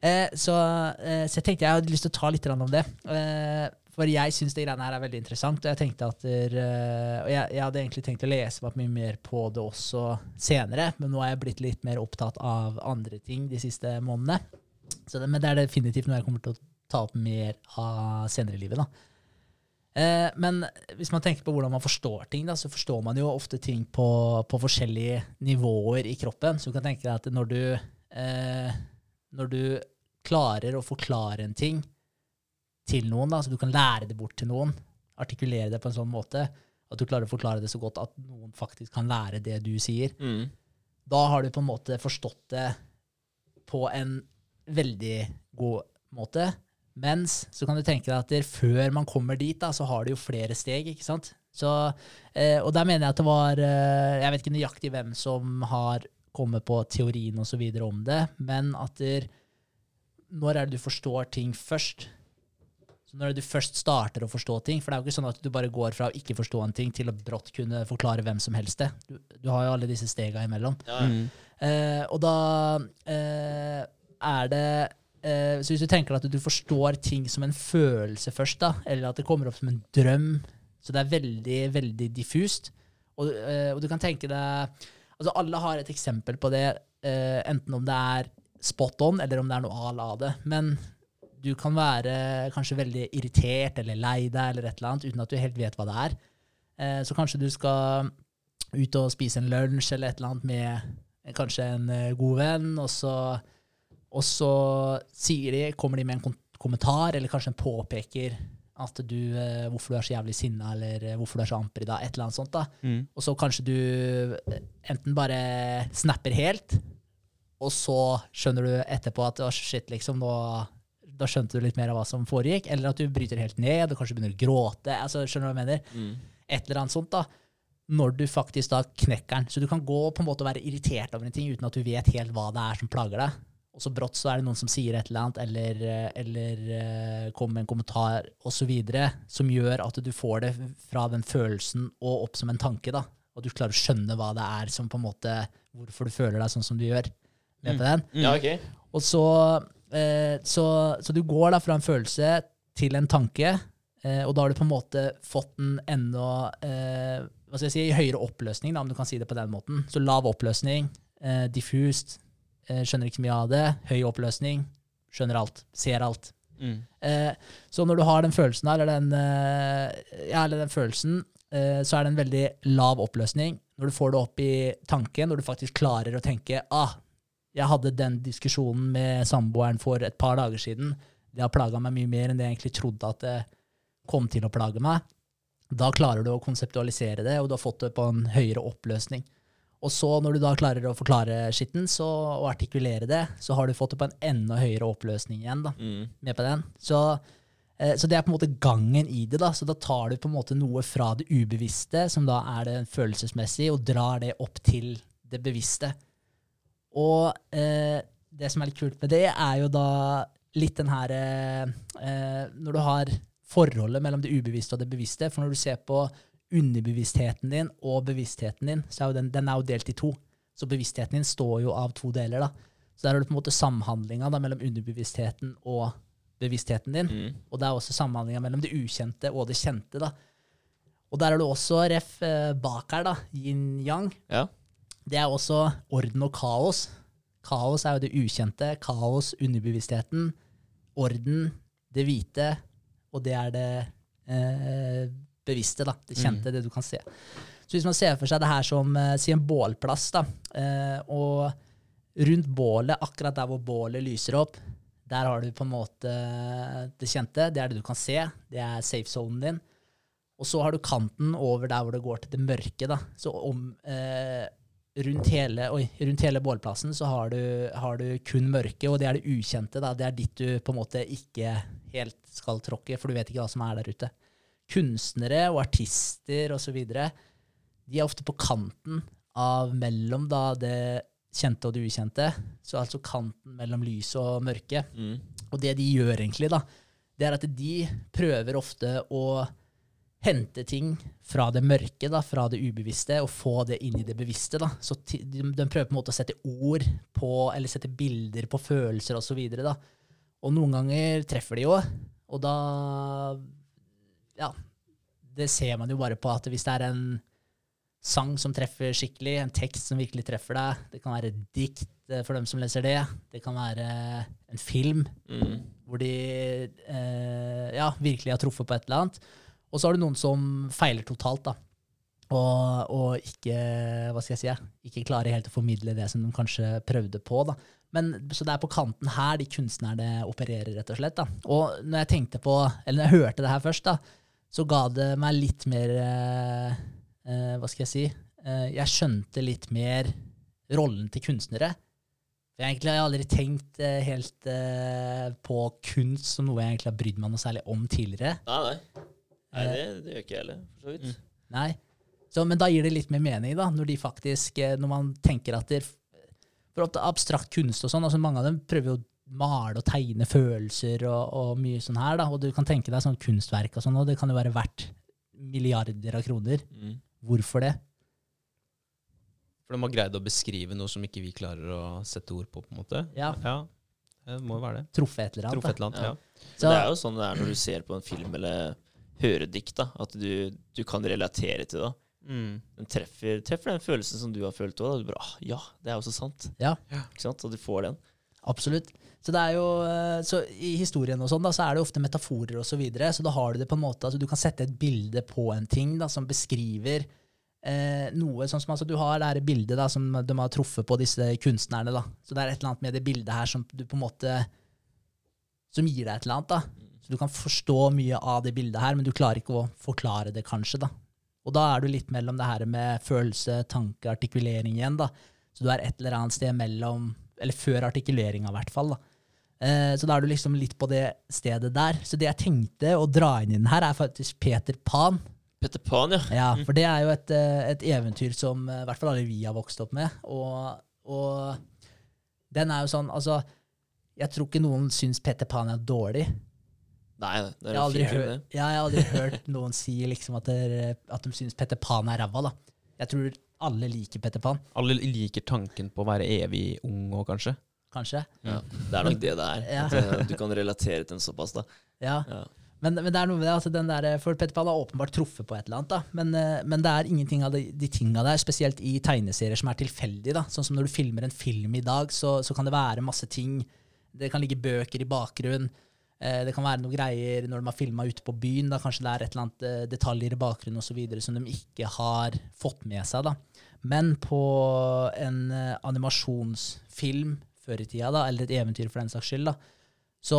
Eh, så, eh, så jeg tenkte jeg hadde lyst til å ta litt om det. Eh, for jeg syns det greiene her er veldig interessant. Og jeg tenkte at der, eh, og jeg, jeg hadde egentlig tenkt å lese meg mye mer på det også senere, men nå er jeg blitt litt mer opptatt av andre ting de siste månedene. Det, men det er definitivt noe jeg kommer til å ta opp mer av senere i livet. da. Eh, men hvis man tenker på hvordan man forstår ting, da, så forstår man jo ofte ting på, på forskjellige nivåer i kroppen. Så du kan tenke deg at når du, eh, når du klarer å forklare en ting til noen, da, så du kan lære det bort til noen, artikulere det på en sånn måte, at du klarer å forklare det så godt at noen faktisk kan lære det du sier, Mm. da har du på en måte forstått det på en veldig god måte. Mens så kan du tenke deg at der, før man kommer dit, da, så har du jo flere steg. ikke sant? Så, eh, og der mener jeg at det var eh, Jeg vet ikke nøyaktig hvem som har kommet på teorien og så videre om det, men at der, når er det du forstår ting først? Så når er det du først starter å forstå ting? For det er jo ikke sånn at du bare går fra å ikke forstå en ting til å brått kunne forklare hvem som helst det. Du, du har jo alle disse stega imellom. Ja. Mm. Eh, og da eh, er det eh, Så hvis du tenker at du forstår ting som en følelse først, da, eller at det kommer opp som en drøm Så det er veldig, veldig diffust. Og, eh, og du kan tenke deg Altså alle har et eksempel på det, eh, enten om det er spot on, eller om det er noe à la det. Men du kan være kanskje veldig irritert eller lei deg eller et eller annet uten at du helt vet hva det er. Eh, så kanskje du skal ut og spise en lunsj eller et eller annet med kanskje en eh, god venn, og så, og så sier de, kommer de med en kom kommentar, eller kanskje en påpeker at du, eh, hvorfor du er så jævlig sinna, eller eh, hvorfor du er så amper i dag, et eller annet sånt. da. Mm. Og så kanskje du eh, enten bare snapper helt, og så skjønner du etterpå at å, shit, liksom, nå, da skjønte du litt mer av hva som foregikk, eller at du bryter helt ned og kanskje begynner å gråte. altså Skjønner du hva jeg mener? Mm. Et eller annet sånt, da. Når du faktisk da knekker den. Så du kan gå på en måte og være irritert over en ting uten at du vet helt hva det er som plager deg. Og så brått så er det noen som sier et eller annet, eller, eh, eller eh, kommer med en kommentar osv., som gjør at du får det fra den følelsen og opp som en tanke. da. Og du klarer å skjønne hva det er som på en måte, hvorfor du føler deg sånn som du gjør. Med på den? Mm. Ja, ok. Og så, eh, så, så du går da fra en følelse til en tanke, og da har du på en måte fått den enda hva skal jeg si, i høyere oppløsning, da, om du kan si det på den måten. Så lav oppløsning, diffust, skjønner ikke mye av det. Høy oppløsning, skjønner alt, ser alt. Mm. Eh, så når du har den følelsen eller den, eh, ja, eller den følelsen, eh, så er det en veldig lav oppløsning. Når du får det opp i tanken, når du faktisk klarer å tenke ah, jeg hadde den diskusjonen med samboeren for et par dager siden. Det har plaga meg mye mer enn det jeg egentlig trodde at det kom til å plage meg. Da klarer du å konseptualisere det, og du har fått det på en høyere oppløsning. Og så, når du da klarer å forklare skitten så, og artikulere det, så har du fått det på en enda høyere oppløsning igjen. da Mm. med på den. Så, eh, så det er på en måte gangen i det. da, Så da tar du på en måte noe fra det ubevisste, som da er det følelsesmessige, og drar det opp til det bevisste. Og eh, det som er litt kult med det, er jo da litt den her eh, eh, Når du har forholdet mellom det ubevisste og det bevisste. For når du ser på underbevisstheten din og bevisstheten din, så er den, den er jo delt i to. Så bevisstheten din står jo av to deler. da. Så der har du på en måte samhandlinga mellom underbevisstheten og bevisstheten din. Mm. Og det er også samhandlinga mellom det ukjente og det kjente. da. Og der er du også ref eh, bak her, da, yin-yang. Ja. Det er også orden og kaos. Kaos er jo det ukjente. Kaos, underbevisstheten. Orden, det hvite. Og det er det eh, bevisste, da. Det kjente, det du kan se. Så hvis man ser for seg det her som eh, si en bålplass, da, eh, og rundt bålet, akkurat der hvor bålet lyser opp, der har du på en måte det kjente. Det er det du kan se. Det er safe zonen din. Og så har du kanten over der hvor det går til det mørke. da. Så om, eh, rundt, hele, oi, rundt hele bålplassen så har du, har du kun mørke, og det er det ukjente. da. Det er ditt du på en måte ikke helt skal tråkke, for du vet ikke hva som er der ute. Kunstnere og artister osv. De er ofte på kanten av mellom da, det kjente og det ukjente. Så altså kanten mellom lys og mørke. Mm. Og det de gjør egentlig, da, det er at de prøver ofte å hente ting fra det mørke, da, fra det ubevisste, og få det inn i det bevisste. Da. Så de, de prøver på en måte å sette ord på, eller sette bilder på følelser osv. Og, så da. og noen ganger treffer de jo, og da Ja, det ser man jo bare på at hvis det er en sang som treffer skikkelig, en tekst som virkelig treffer deg, det kan være et dikt eh, for dem som leser det, det kan være en film Mm. hvor de eh, ja, virkelig har truffet på et eller annet. Og så har du noen som feiler totalt, da. Og, og ikke, hva skal jeg si, ikke klarer helt å formidle det som de kanskje prøvde på. da. Men, så det er på kanten her de kunstnerne opererer, rett og slett. da. Og når jeg tenkte på, eller når jeg hørte det her først, da, så ga det meg litt mer eh, eh, Hva skal jeg si? Eh, jeg skjønte litt mer rollen til kunstnere. For jeg egentlig har jeg aldri tenkt eh, helt eh, på kunst som noe jeg egentlig har brydd meg noe særlig om tidligere. Nei, nei. nei det, det gjør ikke jeg heller, for så vidt. Mm. Nei. Så, men da gir det litt mer mening, da, når de faktisk eh, Når man tenker at det For abstrakt kunst og sånn, altså mange av dem prøver jo å male og tegne følelser og, og mye sånn her, da, og du kan tenke deg sånn kunstverk og sånn, og det kan jo være verdt milliarder av kroner. Mm. Hvorfor det? For de har greid å beskrive noe som ikke vi klarer å sette ord på, på en måte. Ja, Ja, det må jo være det. Truffet et eller annet. Truffet et eller annet, Ja. ja. Så, Det er jo sånn det er når du ser på en film eller hører dikt, da, at du, du kan relatere til det. Mm. Den treffer, treffer den følelsen som du har følt òg. Ah, Ja, det er også sant. Ja. Ikke sant? Og du får den. Absolutt. Så det er jo, eh, så I historien og sånn da, så er det ofte metaforer og så videre, så da har du det på en måte, altså du kan sette et bilde på en ting da, som beskriver eh, noe, sånn som altså du har det her bildet da, som de har truffet på disse kunstnerne. da. Så det er et eller annet med det bildet her som du på en måte, som gir deg et eller annet. da. Så du kan forstå mye av det bildet her, men du klarer ikke å forklare det kanskje. da. Og da er du litt mellom det her med følelse, tanke, artikulering igjen. da. Så du er et eller annet sted mellom, eller før artikuleringa i hvert fall. da. Eh, så da er du liksom litt på det stedet der. Så det jeg tenkte å dra inn i den her, er faktisk Peter Pan. Peter Pan, ja. Ja, For det er jo et, eh, et eventyr som eh, i hvert fall alle vi har vokst opp med. Og, og den er jo sånn Altså, jeg tror ikke noen syns Peter Pan er dårlig. Nei, det er jo aldri, fin hørt, ja, jeg har aldri hørt noen si liksom at, der, at de syns Petter Pan er ræva. Jeg tror alle liker Petter Pan, Alle liker tanken på å være evig ung òg, kanskje. kanskje. Ja, det er nok det det er. Ja. Eh, du kan relatere til den såpass, da. Ja. Ja. Men, men det er noe med det, altså den der, for Petter Pan har åpenbart truffet på et eller annet. da, Men, eh, men det er ingenting av de, de tinga der, spesielt i tegneserier, som er tilfeldig. da, Sånn som når du filmer en film i dag, så, så kan det være masse ting. Det kan ligge bøker i bakgrunnen. Eh, det kan være noe greier når de har filma ute på byen. da, Kanskje det er et eller annet eh, detaljer i bakgrunnen og så videre som de ikke har fått med seg. da. Men på en eh, animasjonsfilm før i tida, da, eller et eventyr for den saks skyld, da, så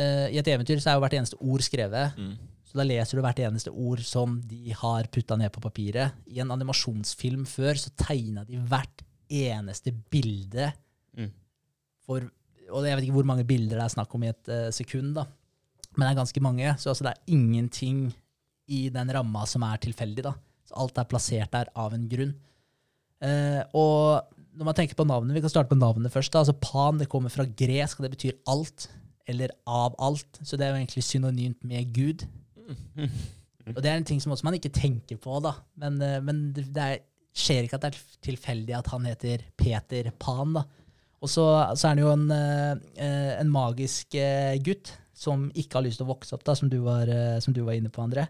eh, i et eventyr så er jo hvert eneste ord skrevet. Mm. Så da leser du hvert eneste ord som de har putta ned på papiret. I en animasjonsfilm før så tegna de hvert eneste bilde Mm. for Og jeg vet ikke hvor mange bilder det er snakk om i et uh, sekund, da. Men det er ganske mange. Så altså, det er ingenting i den ramma som er tilfeldig. da. Så alt er plassert der av en grunn. Uh, og når man tenker på navnet, Vi kan starte på navnet først. da, altså Pan det kommer fra gresk, og det betyr alt. Eller av alt. Så det er jo egentlig synonymt med Gud. Og det er en ting som også man ikke tenker på, da. Men, uh, men det det er, skjer ikke at det er tilfeldig at han heter Peter Pan, da. Og så, så er han jo en, eh, en magisk eh, gutt som ikke har lyst til å vokse opp, da, som du var, eh, som du var inne på, André.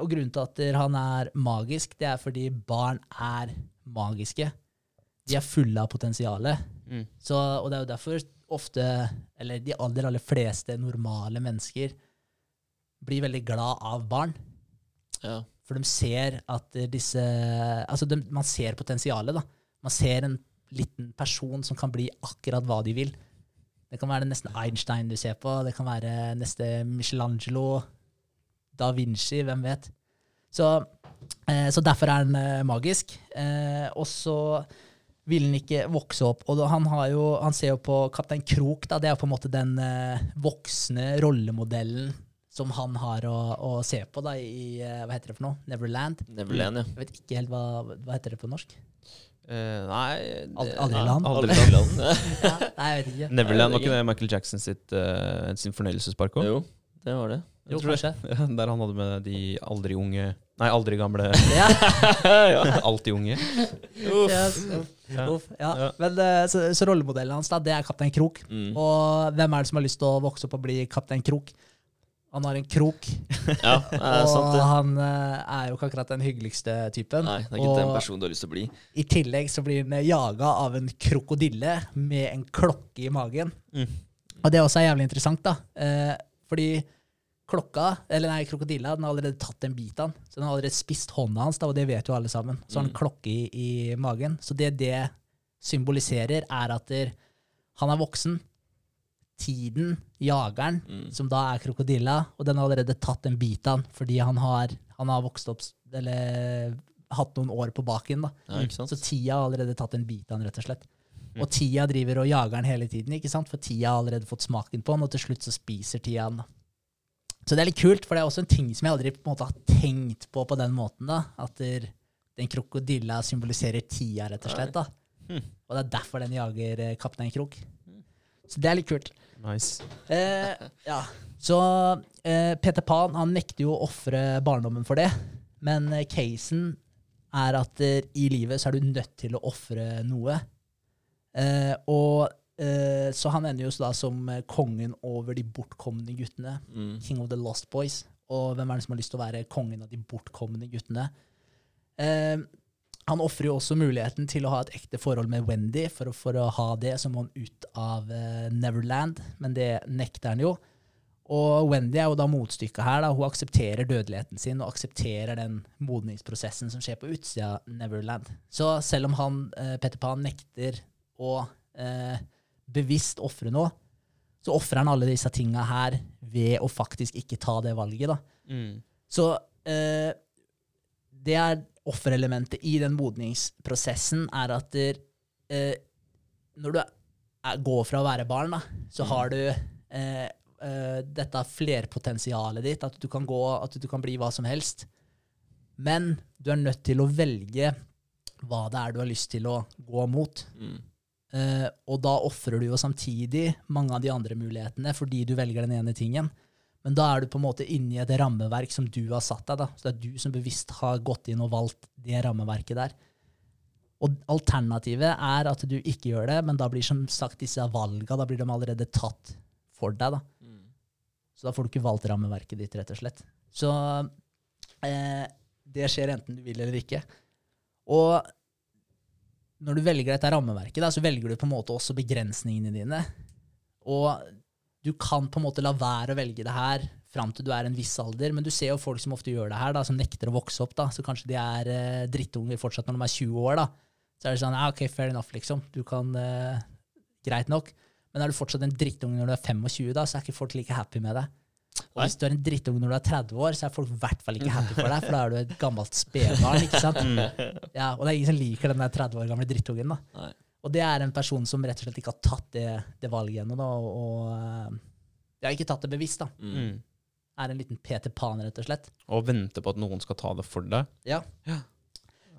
Og grunnen til at han er magisk, det er fordi barn er magiske. De er fulle av potensialet. Mm. Så, og det er jo derfor ofte, eller de aller, aller fleste normale mennesker blir veldig glad av barn. Ja. For de ser at disse Altså, de, man ser potensialet, da. Man ser en liten person som kan bli akkurat hva de vil. Det kan være nesten Einstein du ser på, det kan være neste Michelangelo, da Vinci, hvem vet. Så, eh, så derfor er den eh, magisk. Eh, og så vil han ikke vokse opp. Og han, har jo, han ser jo på Kaptein Krok, da, det er på en måte den eh, voksne rollemodellen som han har å, å se på da, i eh, hva heter det for noe? Neverland. Neverland, ja. Jeg vet ikke helt hva, hva heter det på norsk. Eh, nei Ald- aldri land? Aldri land. Ja, nei, jeg vet ikke. Neverland var ikke det Michael Jackson sitt, uh, sin fornøyelsespark òg? Jo, det var det. Jo, tror det. kanskje. Ja, der han hadde med de aldri unge Nei, aldri gamle, Ja. ja. alltid unge. Yes. Uff, ja. Ja. Men, eh, så, så rollemodellen hans da, det er Kaptein Krok. Mm. Og hvem er det som har lyst til å vokse opp og bli Kaptein Krok? Han har en krok, ja, og sant det. han eh, er jo ikke akkurat den hyggeligste typen. Nei, det er ikke den personen du har lyst til å bli. i tillegg så blir han jaga av en krokodille med en klokke i magen. Mm. Og det også er jævlig interessant, da. Eh, fordi klokka, eller nei, krokodilla, den har allerede tatt en bit av han. Så den har allerede spist hånda hans, da, og det vet jo alle sammen. Så har han en Mm. klokke i, i magen. Så det det symboliserer, er at der, han er voksen. Tiden, jageren, Mm. som da er krokodilla, og den har allerede tatt en bit av han, fordi han har, han har vokst opp, eller hatt noen år på baken, da. Ja? Så tida har allerede tatt en bit av han, rett og slett. Mm. Og tida driver og jager han hele tiden, ikke sant? for tida har allerede fått smaken på han, og til slutt så spiser tida han. da. Så det er litt kult, for det er også en ting som jeg aldri på en måte har tenkt på på den måten. da, At den krokodilla symboliserer tida, rett og slett. da. Mm. Og det er derfor den jager eh, Kaptein Krok. Så det er litt kult. Nice. Eh, ja. Så eh, Peter Pan han nekter jo å ofre barndommen for det, men eh, casen er at eh, i livet så er du nødt til å ofre noe. Eh, og eh, Så han ender jo da som eh, kongen over de bortkomne guttene. Mm. King of the Lost Boys. Og hvem er det som har lyst til å være kongen av de bortkomne guttene? Eh, han ofrer jo også muligheten til å ha et ekte forhold med Wendy. For for å ha det som må han ut av uh, Neverland, men det nekter han jo. Og Wendy er jo da motstykket her. da. Hun aksepterer dødeligheten sin og aksepterer den modningsprosessen som skjer på utsida av Neverland. Så selv om han, eh, Petter Pan nekter å eh, bevisst ofre noe, så ofrer han alle disse tinga her ved å faktisk ikke ta det valget. da. Mm. Så eh, det er offerelementet i den modningsprosessen, er at der, eh, når du er, går fra å være barn, da, så Mm. har du eh, eh, dette flerpotensialet ditt, at du, kan gå, at du kan bli hva som helst. Men du er nødt til å velge hva det er du har lyst til å gå mot. Mm. Eh, og da ofrer du jo samtidig mange av de andre mulighetene fordi du velger den ene tingen. Men da er du på en måte inni et rammeverk som du har satt deg. da. Så det er du som bevisst har gått inn og valgt det rammeverket der. Og alternativet er at du ikke gjør det, men da blir som sagt disse valga da blir de allerede tatt for deg. da. Mm. Så da får du ikke valgt rammeverket ditt, rett og slett. Så eh, det skjer enten du vil eller ikke. Og når du velger dette rammeverket, da, så velger du på en måte også begrensningene dine. Og du kan på en måte la være å velge det her fram til du er en viss alder, men du ser jo folk som ofte gjør det her, da, som nekter å vokse opp. da, Så kanskje de er eh, drittunger fortsatt når de er 20 år. da. Så er det sånn ja, OK, fair enough, liksom. Du kan eh, Greit nok. Men er du fortsatt en drittunge når du er 25, da, så er ikke folk like happy med deg. Og hvis du er en drittunge når du er 30 år, så er folk i hvert fall ikke happy for deg, for da er du et gammelt spedbarn. ikke sant? Ja, og det er ingen som liker den der 30 år gamle drittungen. da. Nei. Og det er en person som rett og slett ikke har tatt det, det valget ennå. da, Og, og eh, har ikke tatt det bevisst. da. Mm. Mm. Er en liten Peter Pan, rett og slett. Og venter på at noen skal ta det for deg. Ja.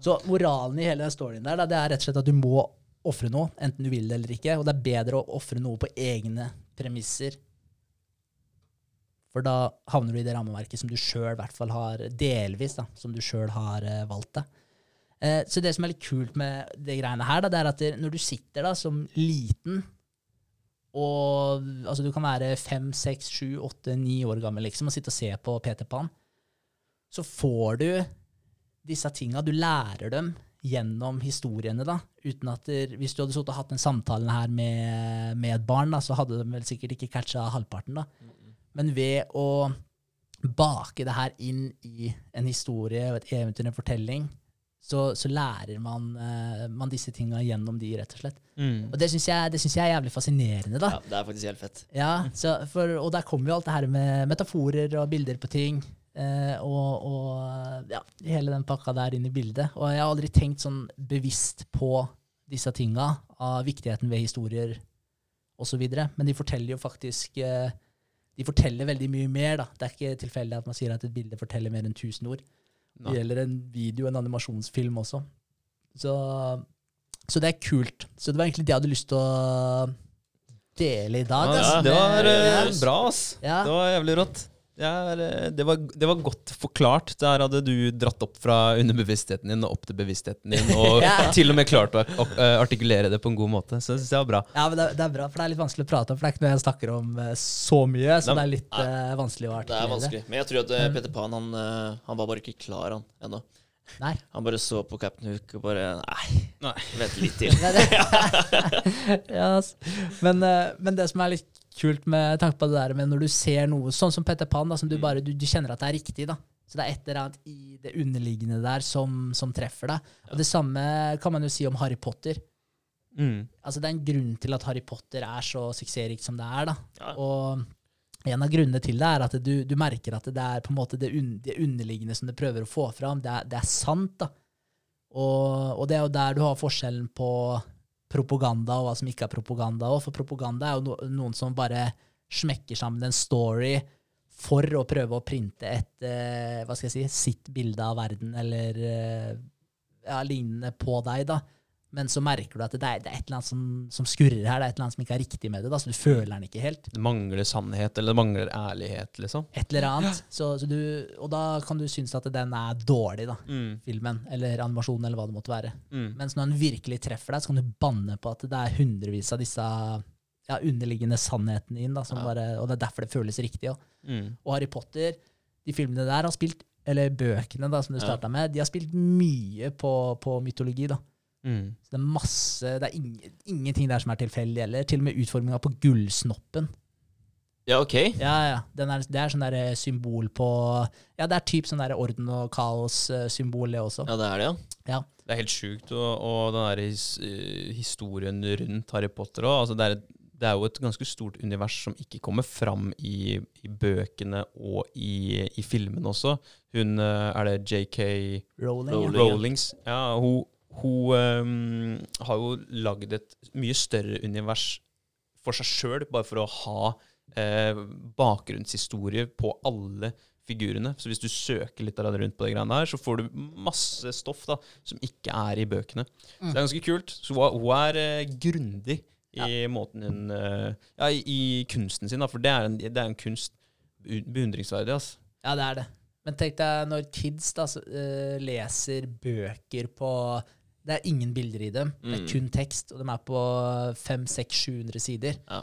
Så moralen i hele den storyen der, da, det er rett og slett at du må ofre noe, enten du vil det eller ikke. Og det er bedre å ofre noe på egne premisser. For da havner du i det rammeverket som du sjøl i hvert fall har delvis, da, som du sjøl har eh, valgt deg. Eh, så det som er litt kult med det greiene her, da, det er at når du sitter da som liten og altså du kan være fem, seks, sju, åtte, ni år gammel liksom, og sitte og se på Peter Pan, så får du disse tinga. Du lærer dem gjennom historiene, da. Uten at der, Hvis du hadde sittet og hatt den samtalen her med, med et barn, da, så hadde de vel sikkert ikke catcha halvparten. da. Men ved å bake det her inn i en historie og et eventyr, en fortelling, så, så lærer man, eh, man disse tinga gjennom de, rett og slett. Mm. Og det syns jeg, jeg er jævlig fascinerende, da. Ja, det er faktisk helt fett. Ja, så for, og der kommer jo alt det her med metaforer og bilder på ting. Uh, og, og ja, hele den pakka der inn i bildet. Og jeg har aldri tenkt sånn bevisst på disse tinga, av viktigheten ved historier osv. Men de forteller jo faktisk uh, De forteller veldig mye mer, da. Det er ikke tilfeldig at man sier at et bilde forteller mer enn 1000 ord. Det gjelder en video, en animasjonsfilm også. Så, så det er kult. Så det var egentlig det jeg hadde lyst til å dele i dag. Ja, ass. det var uh, bra, ass. Ja. Det var jævlig rått. Er, eh, det, var, det var godt forklart. Der hadde du dratt opp fra underbevisstheten din og opp til bevisstheten din, og Ja. til og med klart å eh, artikulere det på en god måte. Så det synes jeg var bra. Ja, men det, det er bra, for det er litt vanskelig å prate om, for det er ikke noe jeg snakker om eh, så mye, så Nei, det er litt eh, vanskelig å artikulere. Det er vanskelig. Men jeg tror at eh, Peter Pan han, han var bare ikke klar han ennå. Nei. Han bare så på Captain Hook og bare Nei, Nei. vent litt til. Ja, men, men det som er litt kult med tanke på det der med når du ser noe sånn som Petter Pan, da, som du bare du, du kjenner at det er riktig, da. Så det er et eller annet i det underliggende der som, som treffer deg. Og det samme kan man jo si om Harry Potter. Mm. Altså Det er en grunn til at Harry Potter er så suksessrikt som det er. da. Ja. Og en av grunnene til det er at du, du merker at det er på en måte det, un, det underliggende som det prøver å få fram, det er, det er sant. da. Og, og det er jo der du har forskjellen på propaganda og hva som ikke er propaganda. Og for propaganda er jo no, noen som bare smekker sammen en story for å prøve å printe et eh, hva skal jeg si, sitt bilde av verden eller eh, ja, lignende på deg. da. Men så merker du at det er, det er et eller annet som, som skurrer her, det er et eller annet som ikke er riktig med det. da, Så du føler den ikke helt. Det mangler sannhet, eller det mangler ærlighet, liksom. Et eller annet. Så, så du, og da kan du synes at den er dårlig, da, Mm. filmen. Eller animasjonen, eller hva det måtte være. Mm. Mens når den virkelig treffer deg, så kan du banne på at det er hundrevis av disse ja, underliggende sannhetene inn. Da, som Ja. bare, og det er derfor det føles riktig. Mm. Og Harry Potter, de filmene der har spilt, eller bøkene da, som du Ja. med, de har spilt mye på, på mytologi. da. Mm. Så det er masse, det er ing- ingenting der som er tilfeldig heller. Til og med utforminga på gullsnoppen. Ja, ok. Ja, ja. Den er, det er sånn der eh, symbol på Ja, det er typ sånn der orden og kaos-symbol, det også. Ja, det er det, ja. Det er helt sjukt, og, og den der his, eh, historien rundt Harry Potter òg. Altså det, det er jo et ganske stort univers som ikke kommer fram i, i bøkene og i, i filmene også. Hun eh, Er det JK Rowling, Rowling. Rowlings? Ja, hun, hun ehm, har jo lagd et mye større univers for seg sjøl, bare for å ha eh, bakgrunnshistorie på alle figurene. Så hvis du søker litt rundt på det greiene her, så får du masse stoff da, som ikke er i bøkene. Så det er ganske kult. Så hun, er- eh, grundig i måten hun uh, Ja, i, i kunsten sin, da, for det er en, det er en kunst. Beundringsverdig, altså. ja, det er det. Men tenk deg når kids da, så, uh, leser bøker på Det er ingen bilder i dem. Det er Mm. kun tekst, og de er på 500-700 sider. Ja.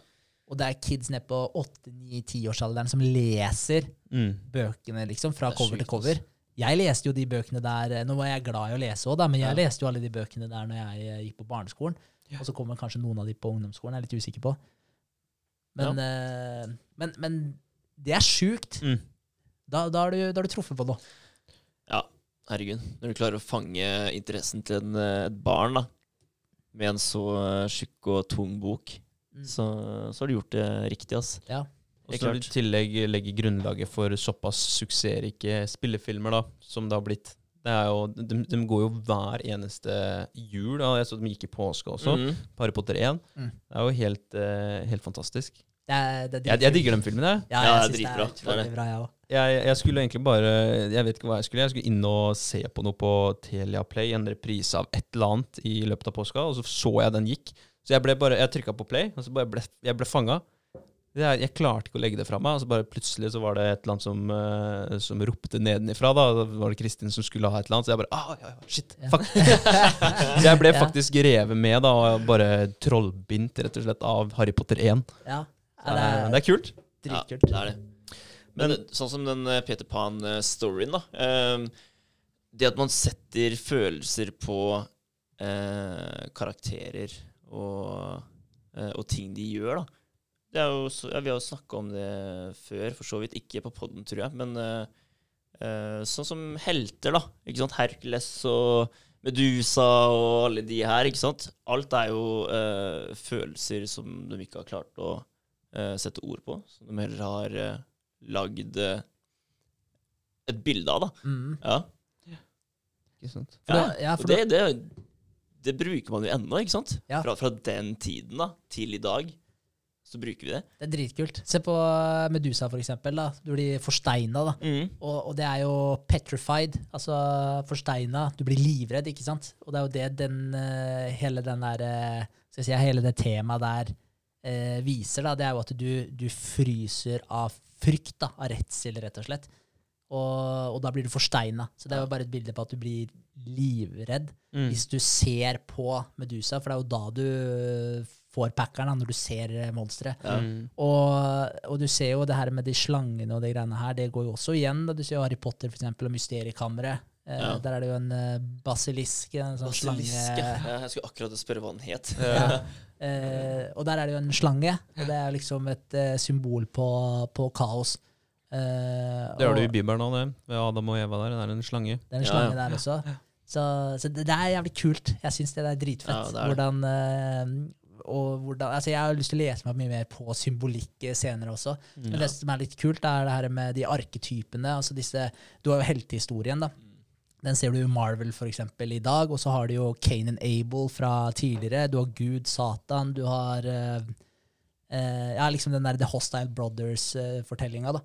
Og det er kids ned på 8-9-10-årsalderen som leser Mm. bøkene, liksom, fra cover sykt, til cover. Jeg leste jo de bøkene der Nå var jeg glad i å lese òg, men jeg Ja. leste jo alle de bøkene der når jeg eh, gikk på barneskolen. Og så kommer kanskje noen av de på ungdomsskolen, jeg er litt usikker på. Men, eh, men, men det er sjukt. Mm. Da, da, har du, da har du truffet på noe. Herregud. Når du klarer å fange interessen til en, eh, et barn da, med en så eh, tjukk og tung bok, Mm. så, så har du gjort det riktig, ass. Ja. Og så i tillegg legger grunnlaget for såpass suksessrike spillefilmer da, som det har blitt. Det er jo, de, de går jo hver eneste jul. Da. Jeg så de gikk i påske også. Mm. Harry Potter 1. Mm. Det er jo helt, eh, helt fantastisk. Det er, det er Jeg, jeg digger den filmen. Jeg. Ja, Ja, jeg det er synes dritbra. Det er utrolig bra, jeg. Jeg, jeg skulle egentlig bare Jeg vet ikke hva jeg skulle. Jeg skulle inn og se på noe på Telia Play, en reprise av et eller annet i løpet av påska, og så så jeg den gikk. Så jeg ble bare Jeg trykka på play, og så bare ble jeg ble fanga. Jeg, jeg klarte ikke å legge det fra meg, og så bare plutselig så var det et eller annet som, eh, som ropte nedenifra. Da så var det Kristin som skulle ha et eller annet, så jeg bare ah, ja, ja, shit, fuck. så jeg ble Ja. faktisk revet med, da, og bare trollbindt, rett og slett, av Harry Potter 1. Ja, det, er, det det er kult. Dritkult. Ja, det er det. Men, Men- eh, sånn som den eh, Peter Pan-storyen, da. eh, det at man setter følelser på eh, karakterer og, eh, og ting de gjør, da. det er jo, så, ja, vi har jo snakka om det før, for så vidt. Ikke på poden, tror jeg. Men eh, eh, sånn som helter, da. Ikke sant? Hercules og Medusa og alle de her. ikke sant? Alt er jo eh, følelser som de ikke har klart å eh, sette ord på. Som de heller har uh, lagd uh, et bilde av, da. Mm. Ja. Ikke sant? For ja. det- ja, for det, det, det bruker man jo ennå, ikke sant? Ja. Fra, fra den tiden da, til i dag, så bruker vi det. Det er dritkult. Se på Medusa, for eksempel. Da. Du blir forsteina, da. Og, og det er jo petrified, altså forsteina. Du blir livredd, ikke sant? Og det er jo det den, hele den der eh, skal jeg si, hele det temaet der eh, viser, da. Det er jo at du, du fryser av frykt, da. Av redsel, rett og slett. Og, og da blir du forsteina. Så det er jo bare et bilde på at du blir livredd Mm. hvis du ser på Medusa, for det er jo da du får packeren, da, når du ser eh, monsteret. Mm. Og, og du ser jo det her med de slangene og de greiene her, det går jo også igjen. da Du ser jo Harry Potter for eksempel, og Mysteriekammeret. Eh, Ja. Der er det jo en eh, basilisk, en sånn Basilisk, slange. ja. Jeg skulle akkurat spørre hva den het. Ja. Eh, og der er det jo en slange, og det er liksom et eh, symbol på, på kaos. Eh, Det har du i Bibelen òg, det. Ved Adam og Eva der. Det er en slange. det er en slange ja. der også. Så, så det, det er jævlig kult. Jeg syns det er dritfett. Ja, det er hvordan, eh, og hvordan, altså jeg har lyst til å lese meg mye mer på symbolikk senere også. Men det som er litt kult, er det her med de arketypene. altså disse, Du har jo heltehistorien, da. Den ser du i Marvel for eksempel i dag. Og så har du jo Kane and Abel fra tidligere. Du har Gud, Satan, du har uh, uh, Ja, liksom den der The Hostile Brothers-fortellinga, da.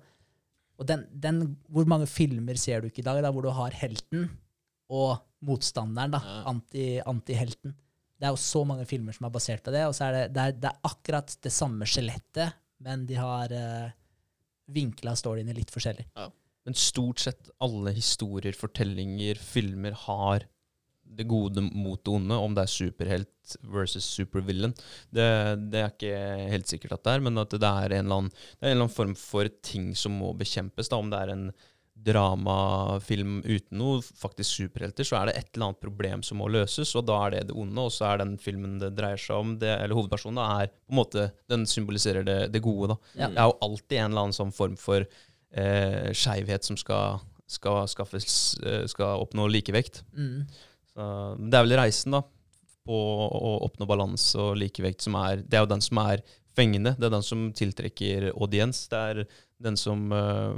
Og den, den, hvor mange filmer ser du ikke i dag da, hvor du har helten og motstanderen, da, Ja. anti, anti-helten? Det er jo så mange filmer som er basert på det, og så er det, det, er, det er akkurat det samme skjelettet, men de har uh, vinkla storyene litt forskjellig. Men stort sett alle historier, fortellinger, filmer har det gode mot det onde, om det er superhelt versus supervillain. Det, det er ikke helt sikkert at det er, men at det er en eller annen, en eller annen form for ting som må bekjempes. Da. Om det er en dramafilm uten noe faktisk superhelter, så er det et eller annet problem som må løses, og da er det det onde, og så er den filmen det dreier seg om, det, eller hovedpersonen, da, er på en måte, den symboliserer det, det gode. da. Ja. Det er jo alltid en eller annen sånn form for eh, skeivhet som skal, skal, skaffes, eh, skal oppnå likevekt. Mm. Så det er vel reisen da, på å oppnå balanse og likevekt som er Det er jo den som er fengende. Det er den som tiltrekker audiens. Det er den som eh,